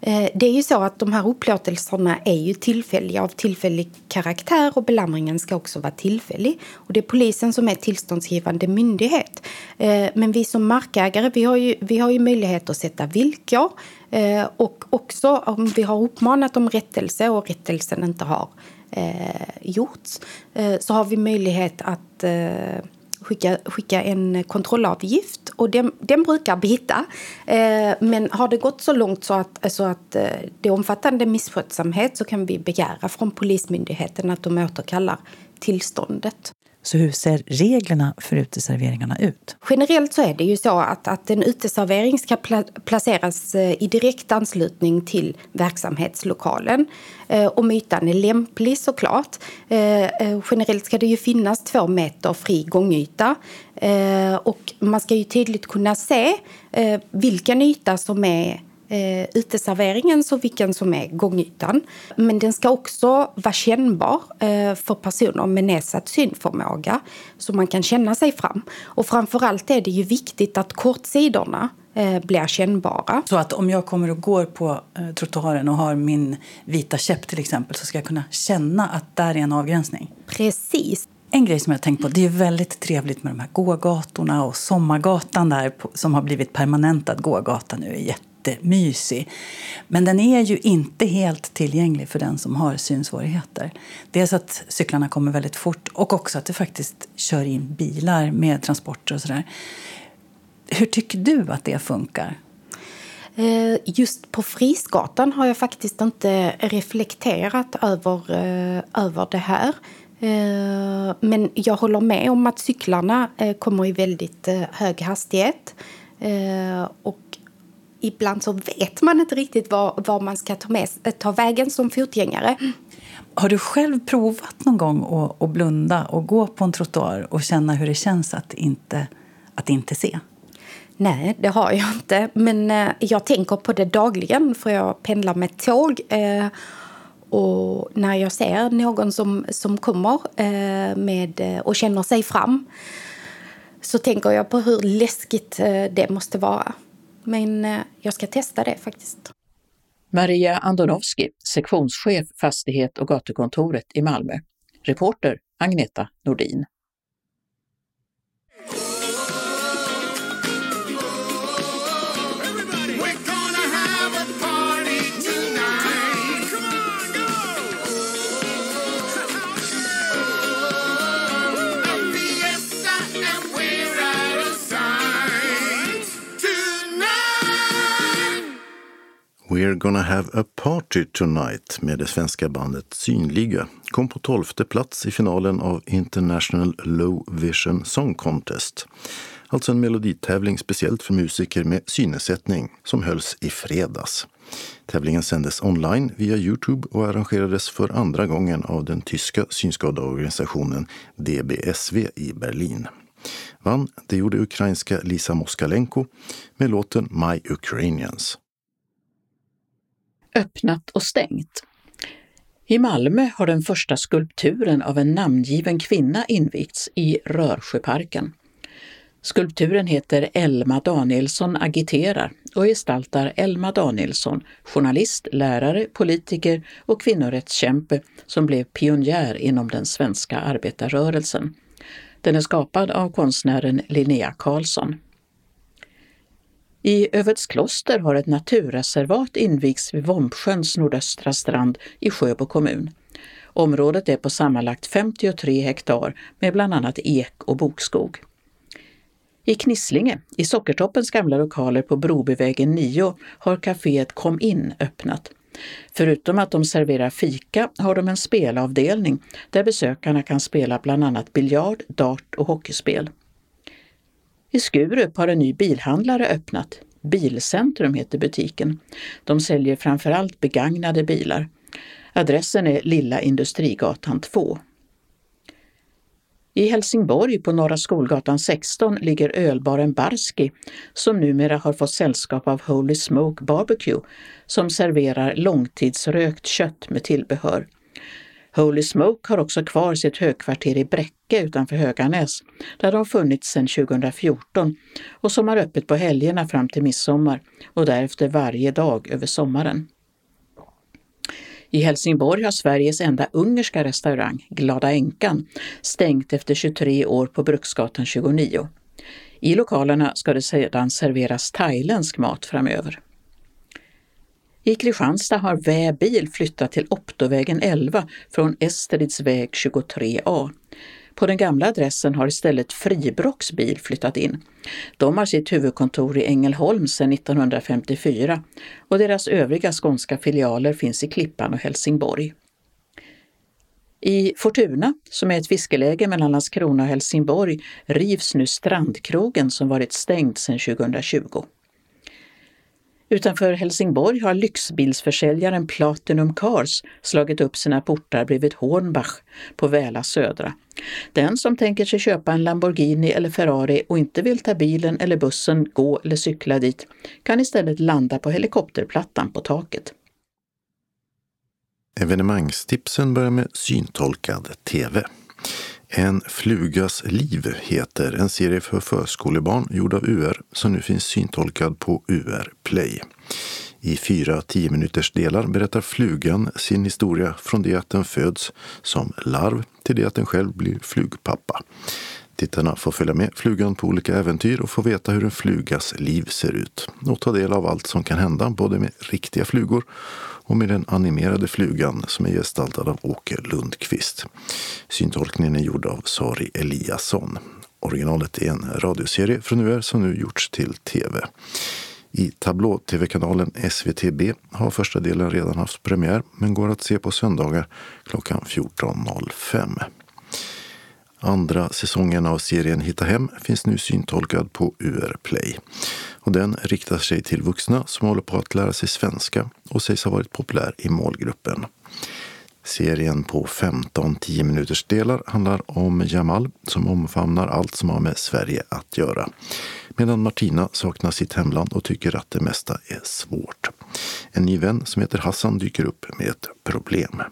Eh, det är ju så att de här upplåtelserna är ju tillfälliga av tillfällig karaktär och belamringen ska också vara tillfällig. Och det är polisen som är tillståndsgivande myndighet. Eh, men vi som markägare vi har ju, vi har ju möjlighet att sätta villkor eh, och också om vi har uppmanat om rättelse och rättelsen inte har gjorts så har vi möjlighet att skicka, skicka en kontrollavgift och den, den brukar bita. Eh, men har det gått så långt så att, så att eh, det är omfattande misskötsamhet så kan vi begära från Polismyndigheten att de återkallar tillståndet.
Så hur ser reglerna för uteserveringarna ut?
Generellt så är det ju så att, att en uteservering ska pla placeras eh, i direkt anslutning till verksamhetslokalen. Eh, om ytan är lämplig såklart. Eh, eh, generellt ska det ju finnas två meter fri gångyta. Eh, och man ska ju tydligt kunna se vilken yta som är eh, uteserveringen, så vilken som är gångytan. Men den ska också vara kännbar eh, för personer med nedsatt synförmåga så man kan känna sig fram. Och framförallt är det ju viktigt att kortsidorna eh, blir kännbara.
Så att om jag kommer och går på eh, trottoaren och har min vita käpp till exempel så ska jag kunna känna att där är en avgränsning?
Precis.
En grej som jag tänkt på, det är väldigt trevligt med de här gågatorna och Sommargatan där som har blivit permanentad gågata nu är jättemysig. Men den är ju inte helt tillgänglig för den som har synsvårigheter. Dels att cyklarna kommer väldigt fort och också att det faktiskt kör in bilar med transporter och sådär. Hur tycker du att det funkar?
Eh, just på Frisgatan har jag faktiskt inte reflekterat över, eh, över det här. Eh, men jag håller med om att cyklarna kommer i väldigt hög hastighet. Och ibland så vet man inte riktigt var, var man ska ta, med, ta vägen som fotgängare.
Har du själv provat någon gång att, att blunda och gå på en trottoar och känna hur det känns att inte, att inte se?
Nej, det har jag inte. Men jag tänker på det dagligen för jag pendlar med tåg. Och när jag ser någon som, som kommer eh, med, eh, och känner sig fram så tänker jag på hur läskigt eh, det måste vara. Men eh, jag ska testa det faktiskt.
Maria Andonovski, sektionschef fastighet och gatukontoret i Malmö. Reporter Agneta Nordin.
We're gonna have a party tonight med det svenska bandet Synliga kom på tolfte plats i finalen av International Low Vision Song Contest. Alltså en meloditävling speciellt för musiker med synnedsättning som hölls i fredags. Tävlingen sändes online via Youtube och arrangerades för andra gången av den tyska synskadeorganisationen DBSV i Berlin. Vann det gjorde ukrainska Lisa Moskalenko med låten My Ukrainians
öppnat och stängt. I Malmö har den första skulpturen av en namngiven kvinna invigts i Rörsjöparken. Skulpturen heter Elma Danielsson agiterar och gestaltar Elma Danielsson, journalist, lärare, politiker och kvinnorättskämpe som blev pionjär inom den svenska arbetarrörelsen. Den är skapad av konstnären Linnea Karlsson. I Övedskloster har ett naturreservat invigts vid Vombsjöns nordöstra strand i Sjöbo kommun. Området är på sammanlagt 53 hektar med bland annat ek och bokskog. I Knislinge, i Sockertoppens gamla lokaler på Brobyvägen 9, har kaféet Kom in öppnat. Förutom att de serverar fika har de en spelavdelning där besökarna kan spela bland annat biljard, dart och hockeyspel. I Skurup har en ny bilhandlare öppnat. Bilcentrum heter butiken. De säljer framförallt begagnade bilar. Adressen är Lilla Industrigatan 2. I Helsingborg på Norra Skolgatan 16 ligger ölbaren Barski som numera har fått sällskap av Holy Smoke Barbecue som serverar långtidsrökt kött med tillbehör. Holy Smoke har också kvar sitt högkvarter i Bräcke utanför Höganäs, där de funnits sedan 2014 och som har öppet på helgerna fram till midsommar och därefter varje dag över sommaren. I Helsingborg har Sveriges enda ungerska restaurang, Glada Änkan, stängt efter 23 år på Bruksgatan 29. I lokalerna ska det sedan serveras thailändsk mat framöver. I Kristianstad har Vä bil flyttat till Optovägen 11 från Esterids väg 23A. På den gamla adressen har istället Fribrocks bil flyttat in. De har sitt huvudkontor i Ängelholm sedan 1954 och deras övriga skånska filialer finns i Klippan och Helsingborg. I Fortuna, som är ett fiskeläge mellan Landskrona och Helsingborg, rivs nu Strandkrogen som varit stängd sedan 2020. Utanför Helsingborg har lyxbilsförsäljaren Platinum Cars slagit upp sina portar bredvid Hornbach på Väla södra. Den som tänker sig köpa en Lamborghini eller Ferrari och inte vill ta bilen eller bussen, gå eller cykla dit kan istället landa på helikopterplattan på taket.
Evenemangstipsen börjar med syntolkad TV. En flugas liv heter en serie för förskolebarn gjord av UR som nu finns syntolkad på UR Play. I fyra tio minuters delar berättar flugan sin historia från det att den föds som larv till det att den själv blir flugpappa. Tittarna får följa med flugan på olika äventyr och få veta hur en flugas liv ser ut och ta del av allt som kan hända både med riktiga flugor och med den animerade flugan som är gestaltad av Åke Lundqvist. Syntolkningen är gjord av Sari Eliasson. Originalet är en radioserie från UR som nu gjorts till tv. I tablå-tv-kanalen SVTB har första delen redan haft premiär men går att se på söndagar klockan 14.05. Andra säsongen av serien Hitta hem finns nu syntolkad på UR Play. Och den riktar sig till vuxna som håller på att lära sig svenska och sägs ha varit populär i målgruppen. Serien på 15 10 minuters delar handlar om Jamal som omfamnar allt som har med Sverige att göra. Medan Martina saknar sitt hemland och tycker att det mesta är svårt. En ny vän som heter Hassan dyker upp med ett problem.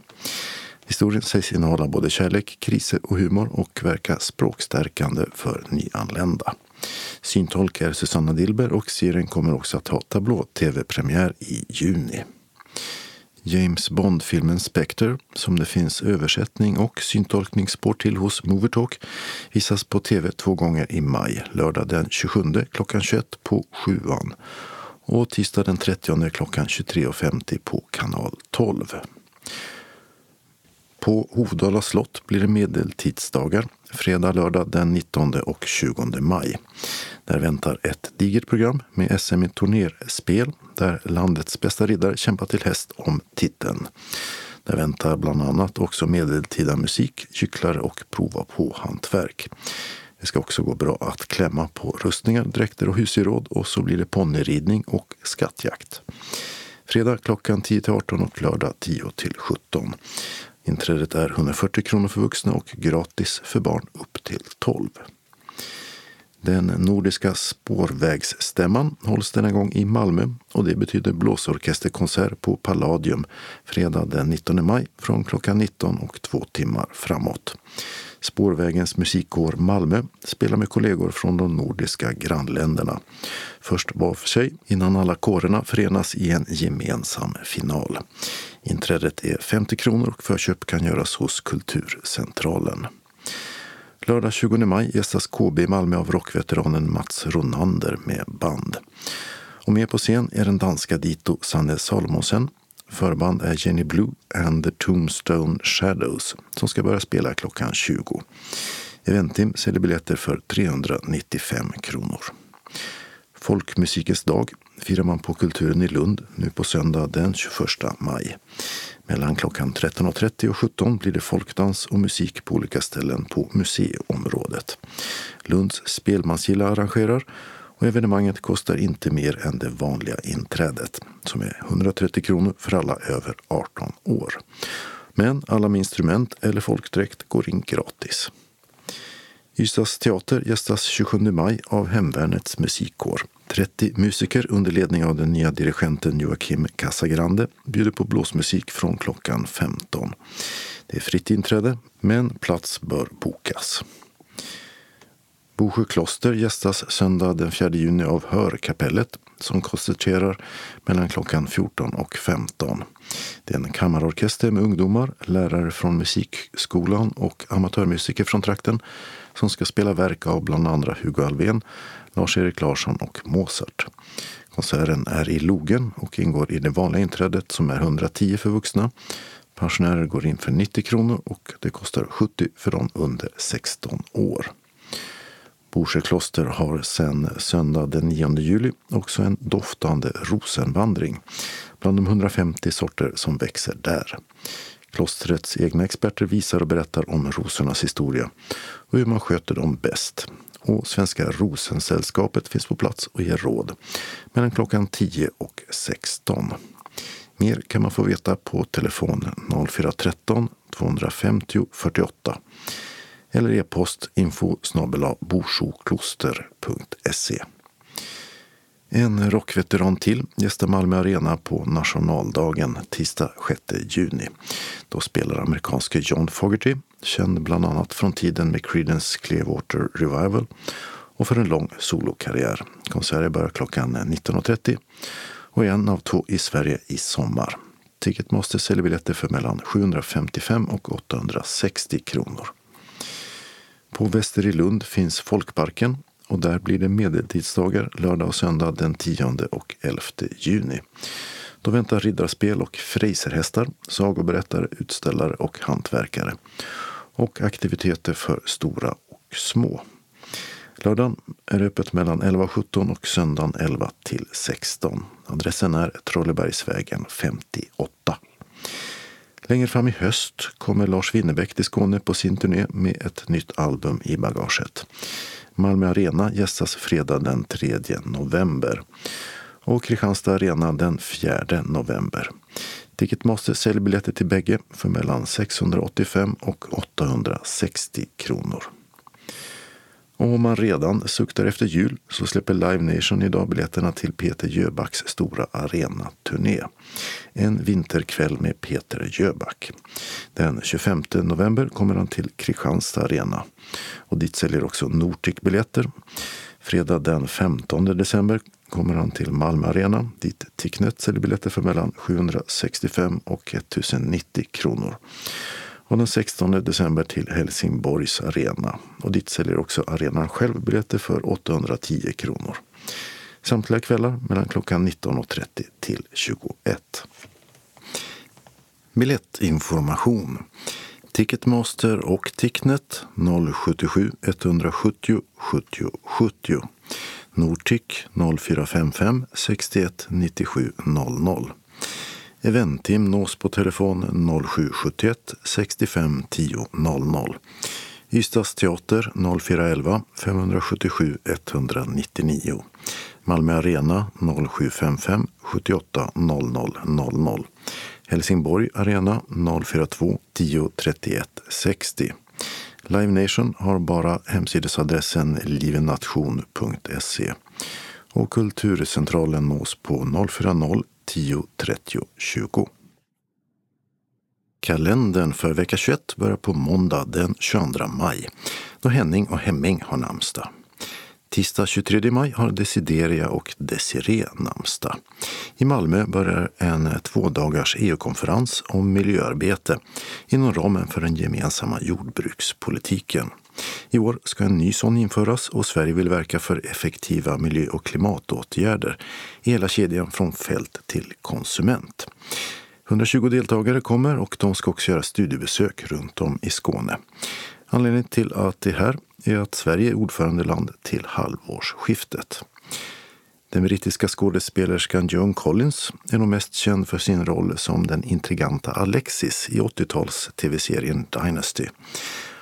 Historien sägs innehålla både kärlek, kriser och humor och verka språkstärkande för nyanlända. Syntolk är Susanna Dilber och serien kommer också att ha tablå-tv-premiär i juni. James Bond-filmen Spectre, som det finns översättning och syntolkningsspår till hos Movertalk, visas på tv två gånger i maj. Lördag den 27 klockan 21 på Sjuan och tisdag den 30 klockan 23.50 på kanal 12. På Hovdala slott blir det medeltidsdagar fredag, lördag den 19 och 20 maj. Där väntar ett digert program med SM i turnerspel där landets bästa riddare kämpar till häst om titeln. Där väntar bland annat också medeltida musik, gycklare och prova på hantverk. Det ska också gå bra att klämma på rustningar, dräkter och husgeråd och så blir det ponnyridning och skattjakt. Fredag klockan 10 18 och lördag 10 17. Inträdet är 140 kronor för vuxna och gratis för barn upp till 12. Den nordiska spårvägsstämman hålls denna gång i Malmö och det betyder blåsorkesterkonsert på Palladium fredag den 19 maj från klockan 19 och två timmar framåt. Spårvägens musikkår Malmö spelar med kollegor från de nordiska grannländerna. Först var för sig innan alla kårerna förenas i en gemensam final. Inträdet är 50 kronor och förköp kan göras hos Kulturcentralen. Lördag 20 maj gästas KB i Malmö av rockveteranen Mats Ronander med band. Och med på scen är den danska dito Sanne Salomonsen. Förband är Jenny Blue and the Tombstone Shadows som ska börja spela klockan 20. Eventim säljer biljetter för 395 kronor. Folkmusikens dag firar man på Kulturen i Lund nu på söndag den 21 maj. Mellan klockan 13.30 och 17 blir det folkdans och musik på olika ställen på museiområdet. Lunds spelmansgilla arrangerar och evenemanget kostar inte mer än det vanliga inträdet som är 130 kronor för alla över 18 år. Men alla med instrument eller folkdräkt går in gratis. Ystads teater gästas 27 maj av Hemvärnets musikkår. 30 musiker under ledning av den nya dirigenten Joakim Casagrande bjuder på blåsmusik från klockan 15. Det är fritt inträde, men plats bör bokas. Bosjö kloster gästas söndag den 4 juni av Hörkapellet som koncerterar mellan klockan 14 och 15. Det är en kammarorkester med ungdomar, lärare från musikskolan och amatörmusiker från trakten som ska spela verk av bland andra Hugo Alvén, Lars-Erik Larsson och Mozart. Konserten är i Logen och ingår i det vanliga inträdet som är 110 för vuxna. Pensionärer går in för 90 kronor och det kostar 70 för de under 16 år. Borsekloster har sedan söndag den 9 juli också en doftande rosenvandring bland de 150 sorter som växer där. Klostrets egna experter visar och berättar om rosornas historia och hur man sköter dem bäst. och Svenska Rosensällskapet finns på plats och ger råd mellan klockan 10 och 16. Mer kan man få veta på telefon 0413 250 48 eller e-post info borsokloster.se. En rockveteran till gästar Malmö Arena på nationaldagen tisdag 6 juni. Då spelar amerikanske John Fogerty, känd bland annat från tiden med Creedence Clearwater Revival och för en lång solokarriär. Konserten börjar klockan 19.30 och är en av två i Sverige i sommar. Ticketmaster säljer biljetter för mellan 755 och 860 kronor. På Väster i Lund finns Folkparken och där blir det medeltidsdagar lördag och söndag den 10 och 11 juni. Då väntar riddarspel och frejserhästar, sagoberättare, utställare och hantverkare. Och aktiviteter för stora och små. Lördagen är öppet mellan 11.17 och 17 och söndagen 11 till 16. Adressen är Trollebergsvägen 58. Längre fram i höst kommer Lars Winnerbäck till Skåne på sin turné med ett nytt album i bagaget. Malmö Arena gästas fredag den 3 november och Kristianstad Arena den 4 november. Ticketmaster säljer biljetter till bägge för mellan 685 och 860 kronor. Och om man redan suktar efter jul så släpper Live Nation idag biljetterna till Peter Jöbacks stora arenaturné. En vinterkväll med Peter Jöback. Den 25 november kommer han till Kristianstad Arena. Och dit säljer också Nortic biljetter. Fredag den 15 december kommer han till Malmö Arena dit Ticknet säljer biljetter för mellan 765 och 1090 kronor och den 16 december till Helsingborgs arena. Och dit säljer också arenan själv biljetter för 810 kronor. Samtliga kvällar mellan klockan 19.30 till 21. Biljettinformation. Ticketmaster och Ticknet 077 170 70 70. Nortic 0455 61 97 00. Eventim nås på telefon 0771 65 10 00. Ystads teater 0411 577 199. Malmö Arena 0755 78 00 00. Helsingborg Arena 042 10 31 60. Live Nation har bara hemsidesadressen livenation.se och Kulturcentralen nås på 040 10 30 20. Kalendern för vecka 21 börjar på måndag den 22 maj då Henning och Hemming har namnsdag. Tisdag 23 maj har Desideria och Desiree namnsdag. I Malmö börjar en tvådagars EU-konferens om miljöarbete inom ramen för den gemensamma jordbrukspolitiken. I år ska en ny sån införas och Sverige vill verka för effektiva miljö och klimatåtgärder i hela kedjan från fält till konsument. 120 deltagare kommer och de ska också göra studiebesök runt om i Skåne. Anledningen till att det är här är att Sverige är ordförandeland till halvårsskiftet. Den brittiska skådespelerskan Joan Collins är nog mest känd för sin roll som den intriganta Alexis i 80-tals tv-serien Dynasty.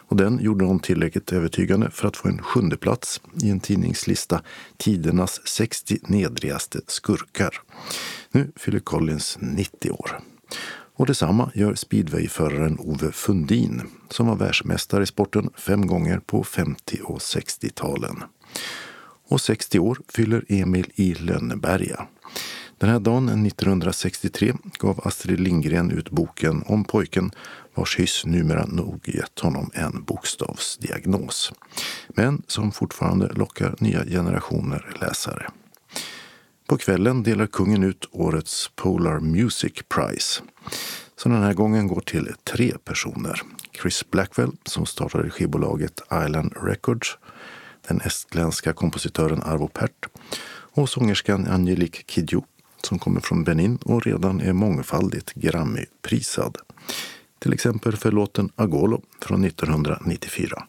Och den gjorde hon tillräckligt övertygande för att få en sjunde plats i en tidningslista Tidernas 60 nedrigaste skurkar. Nu fyller Collins 90 år. Och detsamma gör speedwayföraren Ove Fundin som var världsmästare i sporten fem gånger på 50 och 60-talen. Och 60 år fyller Emil i Lönneberga. Den här dagen 1963 gav Astrid Lindgren ut boken om pojken vars hyss numera nog gett honom en bokstavsdiagnos. Men som fortfarande lockar nya generationer läsare. På kvällen delar kungen ut årets Polar Music Prize. Så den här gången går till tre personer. Chris Blackwell som startade skivbolaget Island Records, den estländska kompositören Arvo Pärt och sångerskan Angelique Kidjo som kommer från Benin och redan är mångfaldigt Grammy-prisad. Till exempel för låten Agolo från 1994.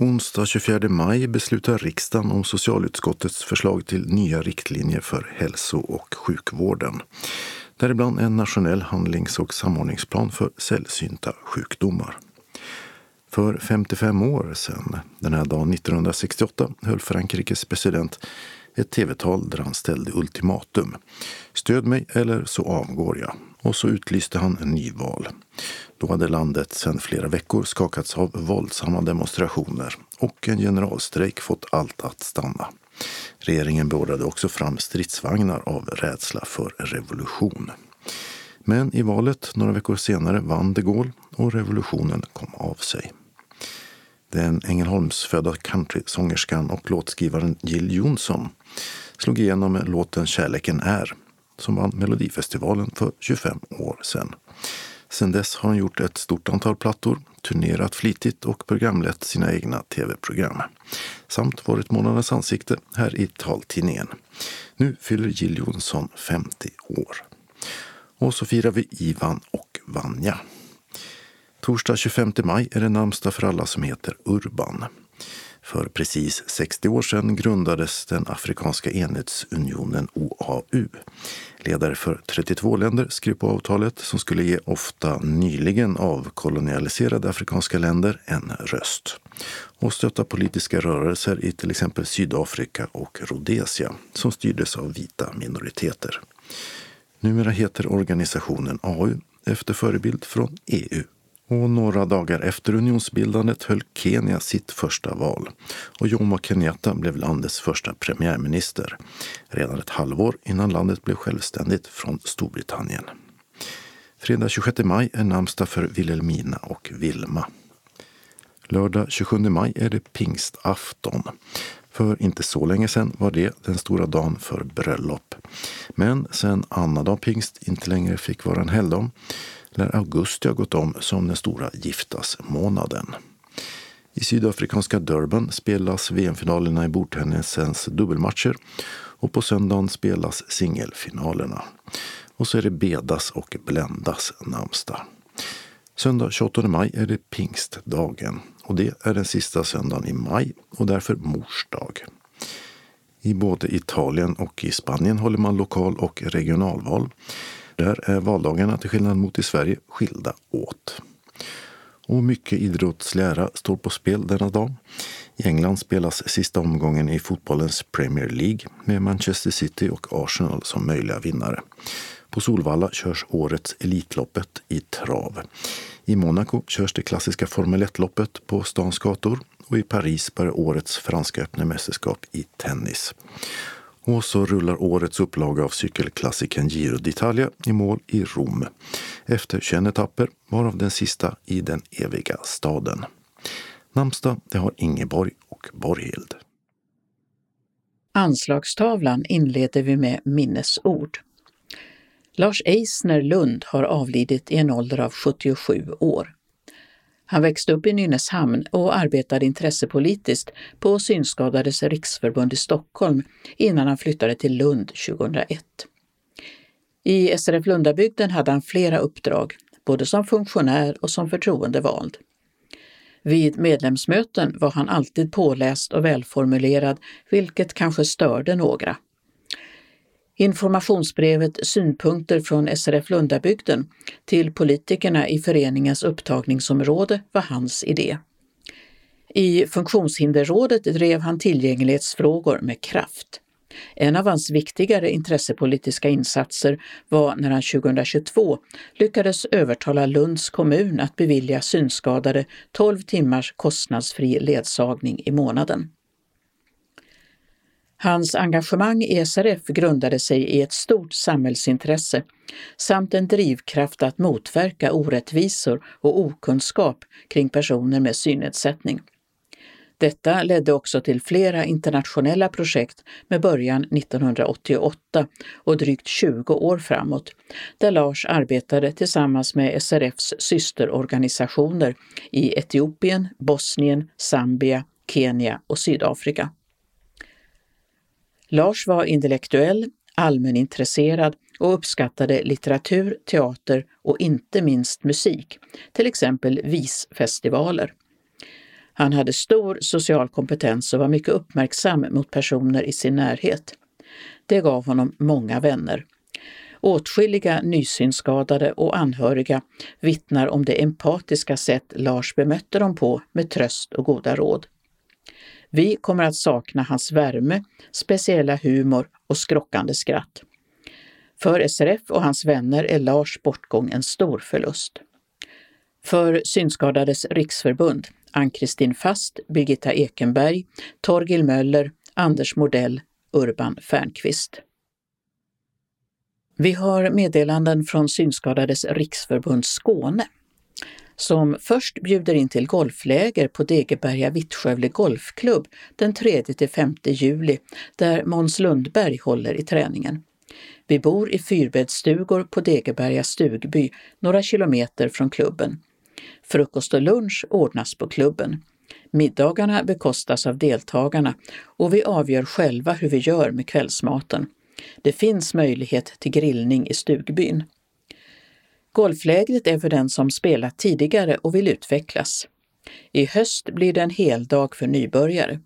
Onsdag 24 maj beslutar riksdagen om socialutskottets förslag till nya riktlinjer för hälso och sjukvården. Däribland en nationell handlings och samordningsplan för sällsynta sjukdomar. För 55 år sedan, den här dagen 1968, höll Frankrikes president ett tv-tal där han ställde ultimatum. Stöd mig eller så avgår jag. Och så utlyste han en nyval. Då hade landet sedan flera veckor skakats av våldsamma demonstrationer och en generalstrejk fått allt att stanna. Regeringen beordrade också fram stridsvagnar av rädsla för revolution. Men i valet några veckor senare vann de Gaulle och revolutionen kom av sig. Den Ängelholmsfödda countrysångerskan och låtskrivaren Jill Johnson slog igenom med låten Kärleken är som vann Melodifestivalen för 25 år sedan. Sedan dess har han gjort ett stort antal plattor, turnerat flitigt och programlett sina egna tv-program. Samt varit månadens ansikte här i taltidningen. Nu fyller Jill Johnson 50 år. Och så firar vi Ivan och Vanja. Torsdag 25 maj är det namnsdag för alla som heter Urban. För precis 60 år sedan grundades den Afrikanska enhetsunionen OAU. Ledare för 32 länder skrev på avtalet som skulle ge ofta nyligen avkolonialiserade afrikanska länder en röst och stötta politiska rörelser i till exempel Sydafrika och Rhodesia som styrdes av vita minoriteter. Numera heter organisationen AU efter förebild från EU. Och några dagar efter unionsbildandet höll Kenya sitt första val och Jomo Kenyatta blev landets första premiärminister redan ett halvår innan landet blev självständigt från Storbritannien. Fredag 26 maj är namnsdag för Wilhelmina och Vilma. Lördag 27 maj är det pingstafton. För inte så länge sedan var det den stora dagen för bröllop. Men sen annandag pingst inte längre fick vara en helgdag när augusti har gått om som den stora giftasmånaden. I sydafrikanska Durban spelas VM-finalerna i bordtennisens dubbelmatcher och på söndagen spelas singelfinalerna. Och så är det Bedas och Bländas namnsdag. Söndag 28 maj är det pingstdagen och det är den sista söndagen i maj och därför mors dag. I både Italien och i Spanien håller man lokal och regionalval. Där är valdagarna till skillnad mot i Sverige skilda åt. Och mycket idrottslära står på spel denna dag. I England spelas sista omgången i fotbollens Premier League med Manchester City och Arsenal som möjliga vinnare. På Solvalla körs årets Elitloppet i trav. I Monaco körs det klassiska Formel 1-loppet på stans gator och i Paris börjar årets franska öppna mästerskap i tennis. Och så rullar årets upplaga av cykelklassikern Giro d'Italia i mål i Rom efter 21 etapper, varav den sista i den eviga staden. Namnsdag det har Ingeborg och Borghild.
Anslagstavlan inleder vi med minnesord. Lars Eisner Lund har avlidit i en ålder av 77 år. Han växte upp i Nynäshamn och arbetade intressepolitiskt på Synskadades riksförbund i Stockholm innan han flyttade till Lund 2001. I SRF Lundabygden hade han flera uppdrag, både som funktionär och som förtroendevald. Vid medlemsmöten var han alltid påläst och välformulerad, vilket kanske störde några. Informationsbrevet Synpunkter från SRF Lundabygden till politikerna i föreningens upptagningsområde var hans idé. I Funktionshinderrådet drev han tillgänglighetsfrågor med kraft. En av hans viktigare intressepolitiska insatser var när han 2022 lyckades övertala Lunds kommun att bevilja synskadade 12 timmars kostnadsfri ledsagning i månaden. Hans engagemang i SRF grundade sig i ett stort samhällsintresse samt en drivkraft att motverka orättvisor och okunskap kring personer med synnedsättning. Detta ledde också till flera internationella projekt med början 1988 och drygt 20 år framåt, där Lars arbetade tillsammans med SRFs systerorganisationer i Etiopien, Bosnien, Zambia, Kenya och Sydafrika. Lars var intellektuell, allmänintresserad och uppskattade litteratur, teater och inte minst musik, till exempel visfestivaler. Han hade stor social kompetens och var mycket uppmärksam mot personer i sin närhet. Det gav honom många vänner. Åtskilliga nysynskadade och anhöriga vittnar om det empatiska sätt Lars bemötte dem på med tröst och goda råd. Vi kommer att sakna hans värme, speciella humor och skrockande skratt. För SRF och hans vänner är Lars bortgång en stor förlust. För Synskadades riksförbund, Ann-Kristin Fast, Birgitta Ekenberg, Torgil Möller, Anders Modell, Urban Fernqvist. Vi har meddelanden från Synskadades riksförbund Skåne som först bjuder in till golfläger på Degeberga Vittskövle Golfklubb den 3-5 juli där Måns Lundberg håller i träningen. Vi bor i fyrbäddsstugor på Degeberga stugby, några kilometer från klubben. Frukost och lunch ordnas på klubben. Middagarna bekostas av deltagarna och vi avgör själva hur vi gör med kvällsmaten. Det finns möjlighet till grillning i stugbyn. Golflägret är för den som spelat tidigare och vill utvecklas. I höst blir det en hel dag för nybörjare.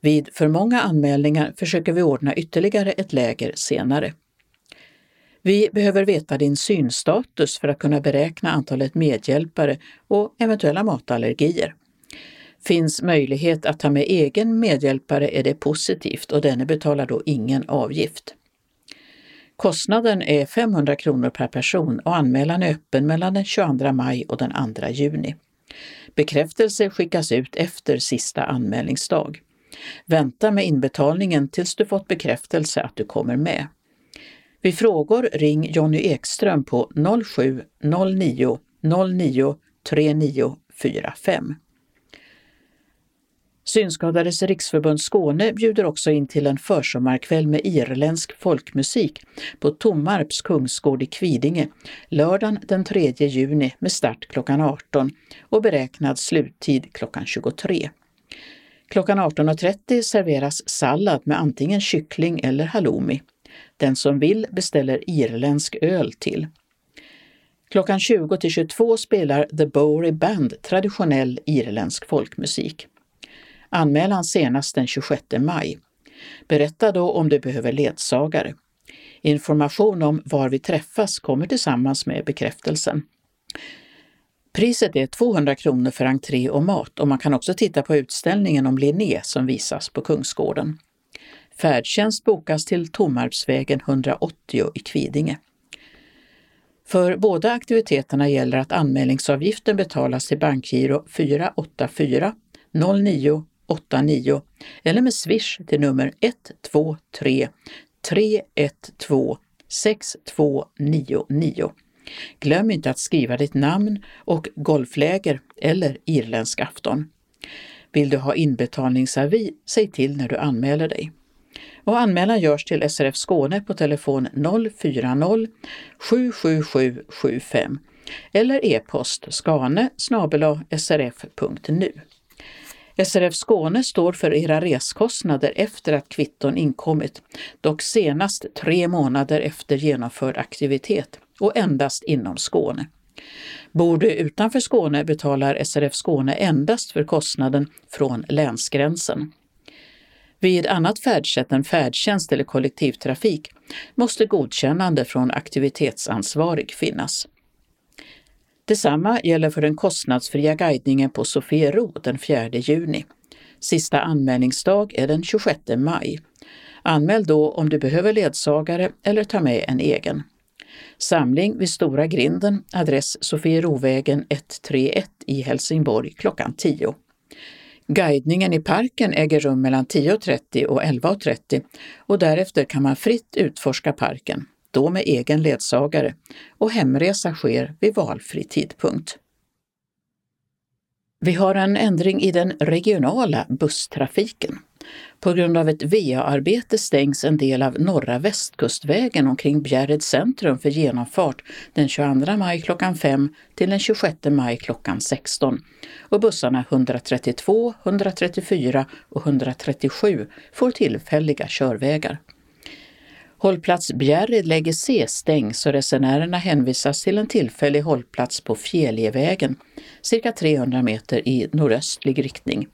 Vid för många anmälningar försöker vi ordna ytterligare ett läger senare. Vi behöver veta din synstatus för att kunna beräkna antalet medhjälpare och eventuella matallergier. Finns möjlighet att ta med egen medhjälpare är det positivt och denne betalar då ingen avgift. Kostnaden är 500 kronor per person och anmälan är öppen mellan den 22 maj och den 2 juni. Bekräftelse skickas ut efter sista anmälningsdag. Vänta med inbetalningen tills du fått bekräftelse att du kommer med. Vid frågor ring Jonny Ekström på 07 09 09 3945. Synskadades riksförbund Skåne bjuder också in till en försommarkväll med irländsk folkmusik på Tommarps kungsgård i Kvidinge lördagen den 3 juni med start klockan 18 och beräknad sluttid klockan 23. Klockan 18.30 serveras sallad med antingen kyckling eller halloumi. Den som vill beställer irländsk öl till. Klockan 20 till 22 spelar The Bowery Band traditionell irländsk folkmusik. Anmälan senast den 26 maj. Berätta då om du behöver ledsagare. Information om var vi träffas kommer tillsammans med bekräftelsen. Priset är 200 kronor för entré och mat och man kan också titta på utställningen om Linné som visas på Kungsgården. Färdtjänst bokas till Tomarpsvägen 180 i Kvidinge. För båda aktiviteterna gäller att anmälningsavgiften betalas till bankgiro 484 09 89 eller med swish till nummer 123 312 6299. Glöm inte att skriva ditt namn och golfläger eller irländsk afton. Vill du ha inbetalningsavi, säg till när du anmäler dig. Och anmälan görs till SRF Skåne på telefon 040 777 75 eller e-post skane srf.nu. SRF Skåne står för era reskostnader efter att kvitton inkommit, dock senast tre månader efter genomförd aktivitet och endast inom Skåne. Bor du utanför Skåne betalar SRF Skåne endast för kostnaden från länsgränsen. Vid annat färdsätt än färdtjänst eller kollektivtrafik måste godkännande från aktivitetsansvarig finnas. Detsamma gäller för den kostnadsfria guidningen på Sofiero den 4 juni. Sista anmälningsdag är den 26 maj. Anmäl då om du behöver ledsagare eller ta med en egen. Samling vid Stora grinden, adress Sofierovägen 131 i Helsingborg klockan 10. Guidningen i parken äger rum mellan 10.30 och 11.30 och därefter kan man fritt utforska parken då med egen ledsagare och hemresa sker vid valfri tidpunkt. Vi har en ändring i den regionala busstrafiken. På grund av ett VA-arbete stängs en del av norra västkustvägen omkring Bjärred centrum för genomfart den 22 maj klockan 5 till den 26 maj klockan 16 och bussarna 132, 134 och 137 får tillfälliga körvägar. Hållplats Bjärred lägger C stängs och resenärerna hänvisas till en tillfällig hållplats på Fjäljevägen, cirka 300 meter i nordöstlig riktning.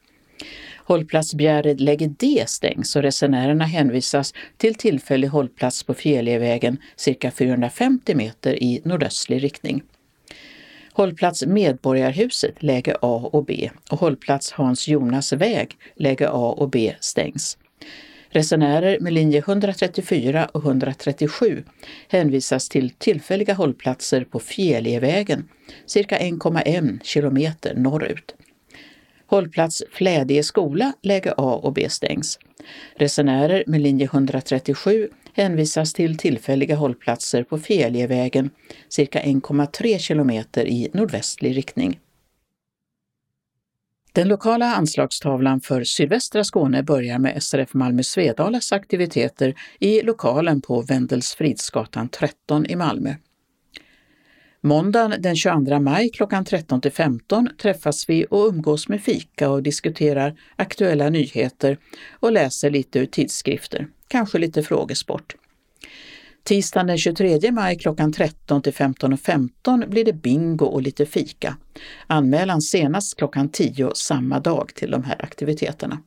Hållplats Bjärred lägger D stängs och resenärerna hänvisas till tillfällig hållplats på Fjäljevägen, cirka 450 meter i nordöstlig riktning. Hållplats Medborgarhuset, läge A och B och hållplats Hans Jonas väg, läge A och B stängs. Resenärer med linje 134 och 137 hänvisas till tillfälliga hållplatser på Fjelievägen cirka 1,1 kilometer norrut. Hållplats Flädie skola, läge A och B stängs. Resenärer med linje 137 hänvisas till tillfälliga hållplatser på Fjelievägen cirka 1,3 kilometer i nordvästlig riktning. Den lokala anslagstavlan för sydvästra Skåne börjar med SRF Malmö Svedalas aktiviteter i lokalen på Wendelsfridsgatan 13 i Malmö. Måndagen den 22 maj klockan 13 till 15 träffas vi och umgås med fika och diskuterar aktuella nyheter och läser lite ur tidskrifter, kanske lite frågesport. Tisdagen den 23 maj klockan 13 till 15.15 .15 blir det bingo och lite fika. Anmälan senast klockan 10 samma dag till de här aktiviteterna.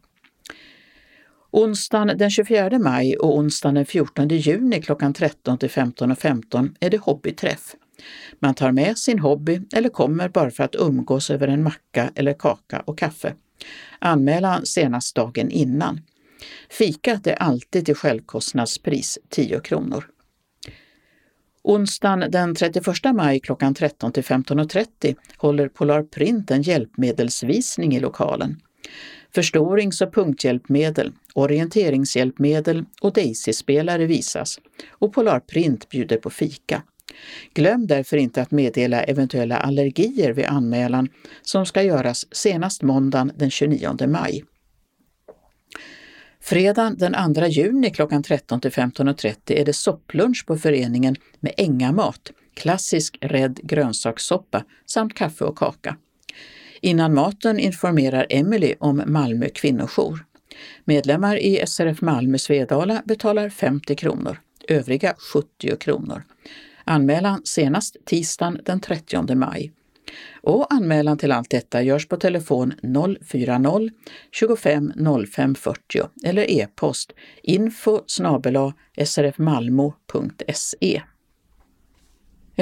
Onsdagen den 24 maj och onsdagen den 14 juni klockan 13 till 15.15 .15 är det hobbyträff. Man tar med sin hobby eller kommer bara för att umgås över en macka eller kaka och kaffe. Anmälan senast dagen innan. Fikat är alltid till självkostnadspris 10 kronor. Onsdagen den 31 maj klockan 13 till 15.30 håller Polar Print en hjälpmedelsvisning i lokalen. Förstorings och punkthjälpmedel, orienteringshjälpmedel och Daisy-spelare visas och Polar Print bjuder på fika. Glöm därför inte att meddela eventuella allergier vid anmälan som ska göras senast måndagen den 29 maj. Fredagen den 2 juni klockan 13 till 15.30 är det sopplunch på föreningen med ängamat, klassisk rädd grönsakssoppa samt kaffe och kaka. Innan maten informerar Emily om Malmö kvinnojour. Medlemmar i SRF Malmö Svedala betalar 50 kronor, övriga 70 kronor. Anmälan senast tisdagen den 30 maj. Och anmälan till allt detta görs på telefon 040 25 05 40 eller e-post info srfmalmo.se.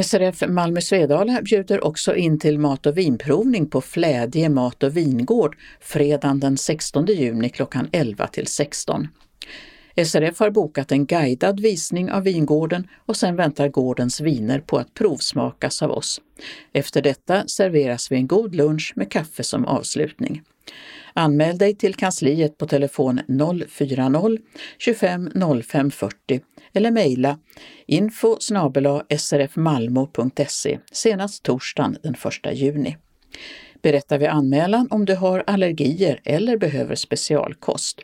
SRF Malmö Svedala bjuder också in till mat och vinprovning på Flädje mat och vingård fredagen den 16 juni klockan 11 till 16. SRF har bokat en guidad visning av vingården och sen väntar gårdens viner på att provsmakas av oss. Efter detta serveras vi en god lunch med kaffe som avslutning. Anmäl dig till kansliet på telefon 040 25 05 40 eller mejla info srfmalmo.se senast torsdagen den 1 juni. Berätta vid anmälan om du har allergier eller behöver specialkost.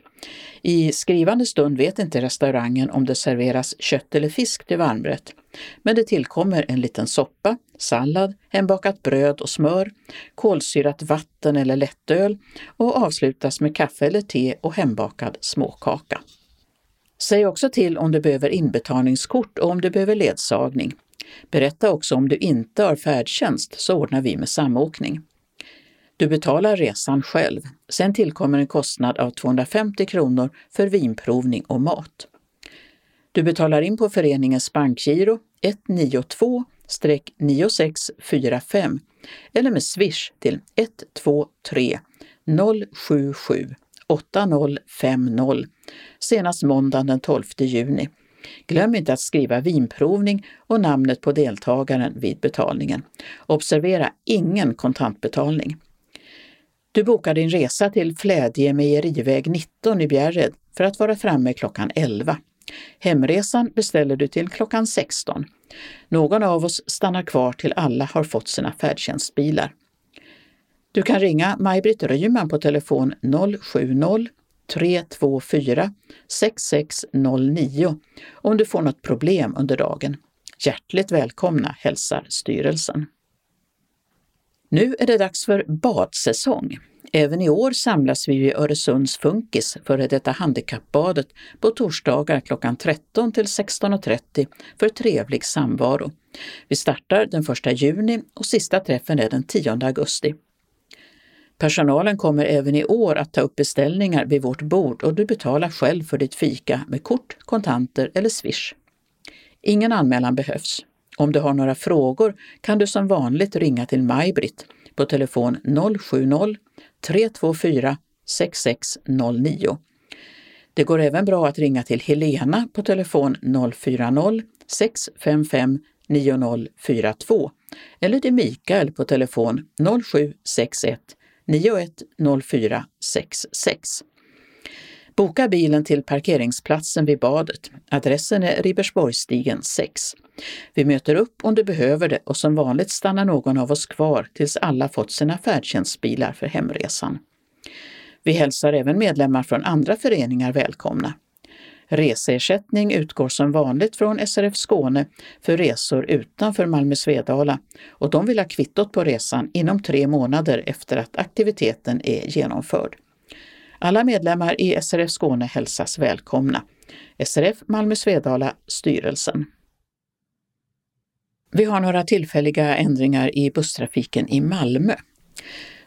I skrivande stund vet inte restaurangen om det serveras kött eller fisk till varmrätt, men det tillkommer en liten soppa, sallad, hembakat bröd och smör, kolsyrat vatten eller lättöl och avslutas med kaffe eller te och hembakad småkaka. Säg också till om du behöver inbetalningskort och om du behöver ledsagning. Berätta också om du inte har färdtjänst så ordnar vi med samåkning. Du betalar resan själv. Sen tillkommer en kostnad av 250 kronor för vinprovning och mat. Du betalar in på föreningens bankgiro 192-9645 eller med swish till 123 077 8050 senast måndagen den 12 juni. Glöm inte att skriva vinprovning och namnet på deltagaren vid betalningen. Observera ingen kontantbetalning. Du bokar din resa till Flädje mejeriväg 19 i Bjärred för att vara framme klockan 11. Hemresan beställer du till klockan 16. Någon av oss stannar kvar till alla har fått sina färdtjänstbilar. Du kan ringa Maj-Britt Ryman på telefon 070 324 6609 om du får något problem under dagen. Hjärtligt välkomna hälsar styrelsen. Nu är det dags för badsäsong. Även i år samlas vi vid Öresunds Funkis, före detta handikappbadet, på torsdagar klockan 13 till 16.30 för trevlig samvaro. Vi startar den 1 juni och sista träffen är den 10 augusti. Personalen kommer även i år att ta upp beställningar vid vårt bord och du betalar själv för ditt fika med kort, kontanter eller swish. Ingen anmälan behövs. Om du har några frågor kan du som vanligt ringa till Maj-Britt på telefon 070 324 6609. Det går även bra att ringa till Helena på telefon 040 655 9042 eller till Mikael på telefon 0761 910466. Boka bilen till parkeringsplatsen vid badet. Adressen är Ribersborgsstigen 6. Vi möter upp om du behöver det och som vanligt stannar någon av oss kvar tills alla fått sina färdtjänstbilar för hemresan. Vi hälsar även medlemmar från andra föreningar välkomna. Reseersättning utgår som vanligt från SRF Skåne för resor utanför Malmö Svedala och de vill ha kvittot på resan inom tre månader efter att aktiviteten är genomförd. Alla medlemmar i SRF Skåne hälsas välkomna. SRF Malmö Svedala styrelsen. Vi har några tillfälliga ändringar i busstrafiken i Malmö.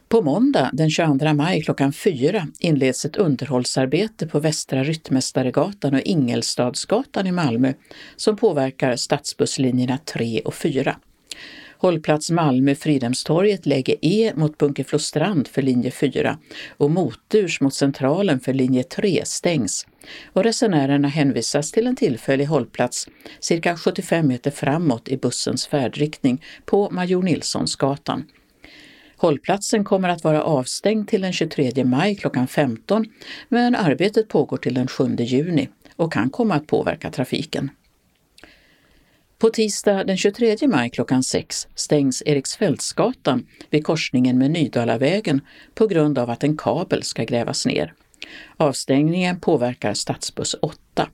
På måndag den 22 maj klockan 4 inleds ett underhållsarbete på Västra Ryttmästaregatan och Ingelstadsgatan i Malmö som påverkar stadsbusslinjerna 3 och 4. Hållplats Malmö Fridhemstorget läge E mot Bunkeflostrand för linje 4 och motdurs mot Centralen för linje 3 stängs och resenärerna hänvisas till en tillfällig hållplats cirka 75 meter framåt i bussens färdriktning på Major Nilssonsgatan. Hållplatsen kommer att vara avstängd till den 23 maj klockan 15 men arbetet pågår till den 7 juni och kan komma att påverka trafiken. På tisdag den 23 maj klockan 6 stängs Eriksfältsgatan vid korsningen med Nydalavägen på grund av att en kabel ska grävas ner. Avstängningen påverkar stadsbuss 8.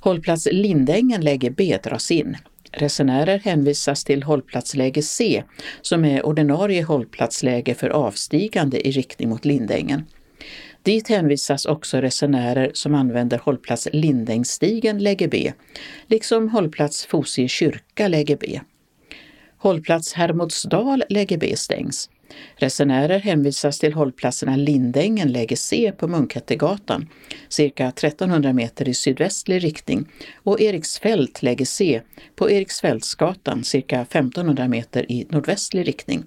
Hållplats Lindängen läge B dras in. Resenärer hänvisas till hållplatsläge C som är ordinarie hållplatsläge för avstigande i riktning mot Lindängen. Dit hänvisas också resenärer som använder hållplats Lindängsstigen läge B, liksom hållplats Fosie kyrka läge B. Hållplats Hermodsdal läge B stängs. Resenärer hänvisas till hållplatserna Lindängen läge C på Munkhättegatan, cirka 1300 meter i sydvästlig riktning och Eriksfält läge C på Eriksfältsgatan, cirka 1500 meter i nordvästlig riktning.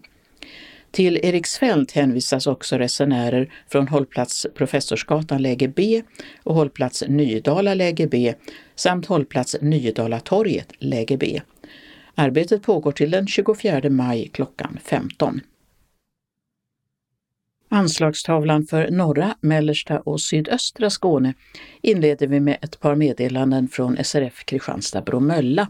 Till Eriksfält hänvisas också resenärer från hållplats Professorsgatan läge B och hållplats Nydala läge B samt hållplats Nydalatorget läge B. Arbetet pågår till den 24 maj klockan 15. Anslagstavlan för norra, mellersta och sydöstra Skåne inleder vi med ett par meddelanden från SRF Kristianstad Bromölla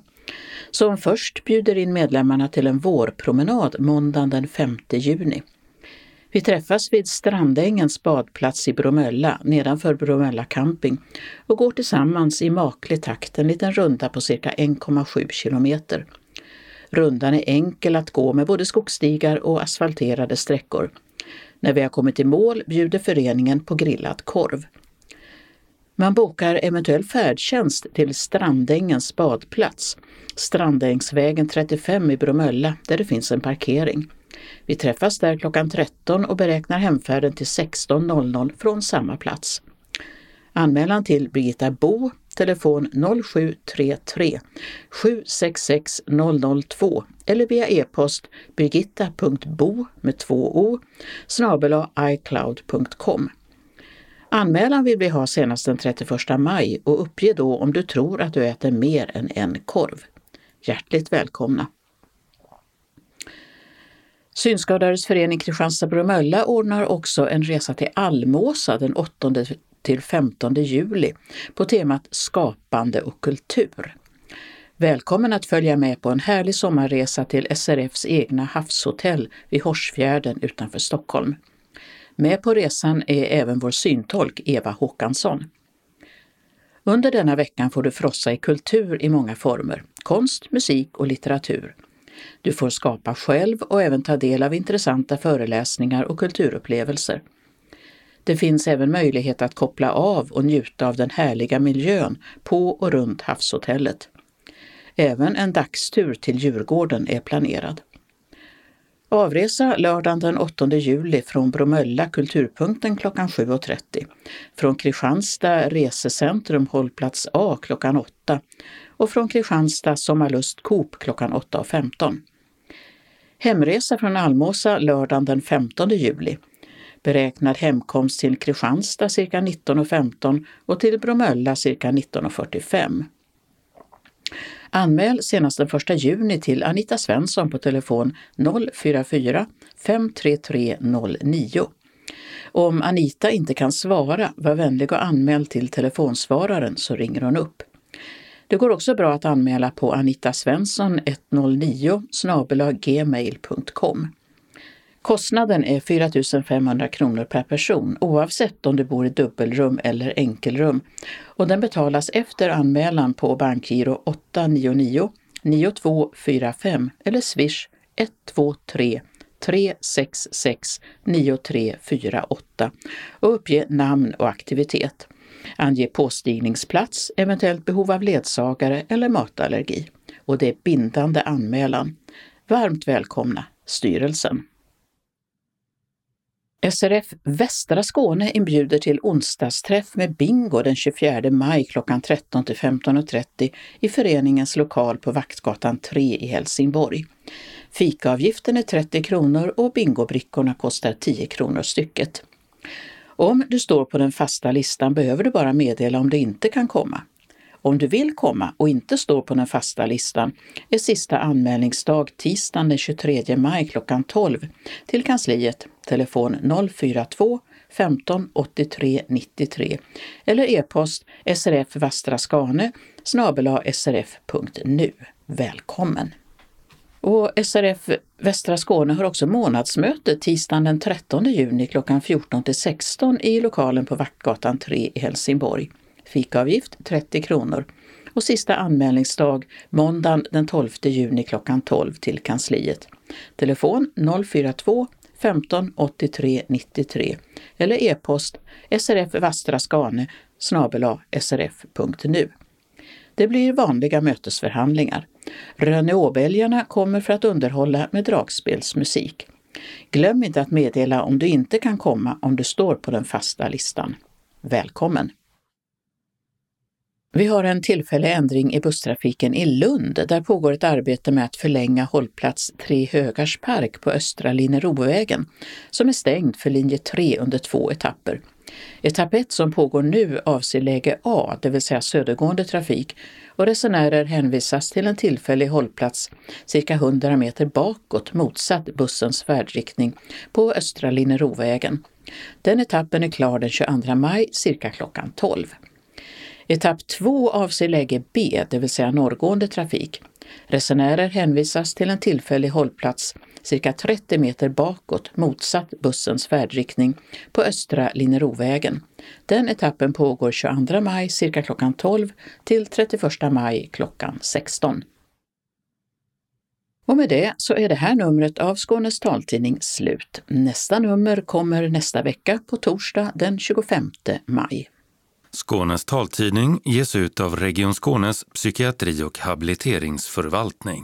som först bjuder in medlemmarna till en vårpromenad måndagen den 5 juni. Vi träffas vid Strandängens badplats i Bromölla nedanför Bromölla camping och går tillsammans i maklig takt en liten runda på cirka 1,7 kilometer. Rundan är enkel att gå med både skogsstigar och asfalterade sträckor. När vi har kommit i mål bjuder föreningen på grillad korv. Man bokar eventuell färdtjänst till Strandängens badplats, Strandängsvägen 35 i Bromölla, där det finns en parkering. Vi träffas där klockan 13 och beräknar hemfärden till 16.00 från samma plats. Anmälan till Birgitta Bo, telefon 0733 766 002 eller via e-post birgitta.bo med två o snabel icloud.com. Anmälan vill vi ha senast den 31 maj och uppge då om du tror att du äter mer än en korv. Hjärtligt välkomna! Synskadades förening Kristianstad-Bromölla ordnar också en resa till Almåsa den 8 till 15 juli på temat Skapande och kultur. Välkommen att följa med på en härlig sommarresa till SRFs egna havshotell vid Horsfjärden utanför Stockholm. Med på resan är även vår syntolk Eva Håkansson. Under denna veckan får du frossa i kultur i många former, konst, musik och litteratur. Du får skapa själv och även ta del av intressanta föreläsningar och kulturupplevelser. Det finns även möjlighet att koppla av och njuta av den härliga miljön på och runt havshotellet. Även en dagstur till Djurgården är planerad. Avresa lördagen den 8 juli från Bromölla Kulturpunkten klockan 7.30. Från Kristianstad Resecentrum hållplats A klockan 8 och från Kristianstad Sommarlust Coop klockan 8.15. Hemresa från Almåsa lördagen den 15 juli. Beräknad hemkomst till Kristianstad cirka 19.15 och till Bromölla cirka 19.45. Anmäl senast den 1 juni till Anita Svensson på telefon 044 533 09. Om Anita inte kan svara, var vänlig och anmäl till telefonsvararen så ringer hon upp. Det går också bra att anmäla på anitasvensson109 gmail.com. Kostnaden är 4 500 kronor per person oavsett om du bor i dubbelrum eller enkelrum och den betalas efter anmälan på bankgiro 899 9245 eller swish 123 366 9348 och uppge namn och aktivitet. Ange påstigningsplats, eventuellt behov av ledsagare eller matallergi. Och det är bindande anmälan. Varmt välkomna styrelsen. SRF Västra Skåne inbjuder till onsdagsträff med bingo den 24 maj klockan 13 till 15.30 i föreningens lokal på Vaktgatan 3 i Helsingborg. Fikaavgiften är 30 kronor och bingobrickorna kostar 10 kronor stycket. Om du står på den fasta listan behöver du bara meddela om du inte kan komma. Om du vill komma och inte står på den fasta listan är sista anmälningsdag tisdagen den 23 maj klockan 12 till kansliet telefon 042 15 83 93 eller e-post srf Västra srf.nu. Välkommen! Och SRF Västra Skåne har också månadsmöte tisdagen den 13 juni klockan 14 till 16 i lokalen på Vaktgatan 3 i Helsingborg. Fikaavgift 30 kronor och sista anmälningsdag måndagen den 12 juni klockan 12 till kansliet. Telefon 042 15 83 93 eller e-post srf snabel srf.nu. Det blir vanliga mötesförhandlingar. Rönneåbälgarna kommer för att underhålla med dragspelsmusik. Glöm inte att meddela om du inte kan komma om du står på den fasta listan. Välkommen! Vi har en tillfällig ändring i busstrafiken i Lund. Där pågår ett arbete med att förlänga hållplats Tre Högars park på Östra Linnerovägen som är stängd för linje 3 under två etapper. Etapp 1 som pågår nu avser läge A, det vill säga södergående trafik och resenärer hänvisas till en tillfällig hållplats cirka 100 meter bakåt motsatt bussens färdriktning på Östra Linnerovägen. Den etappen är klar den 22 maj cirka klockan 12. Etapp 2 avser läge B, det vill säga norrgående trafik. Resenärer hänvisas till en tillfällig hållplats cirka 30 meter bakåt motsatt bussens färdriktning på Östra Linnerovägen. Den etappen pågår 22 maj cirka klockan 12 till 31 maj klockan 16. Och med det så är det här numret av Skånes taltidning slut. Nästa nummer kommer nästa vecka på torsdag den 25 maj.
Skånes taltidning ges ut av Region Skånes psykiatri och habiliteringsförvaltning.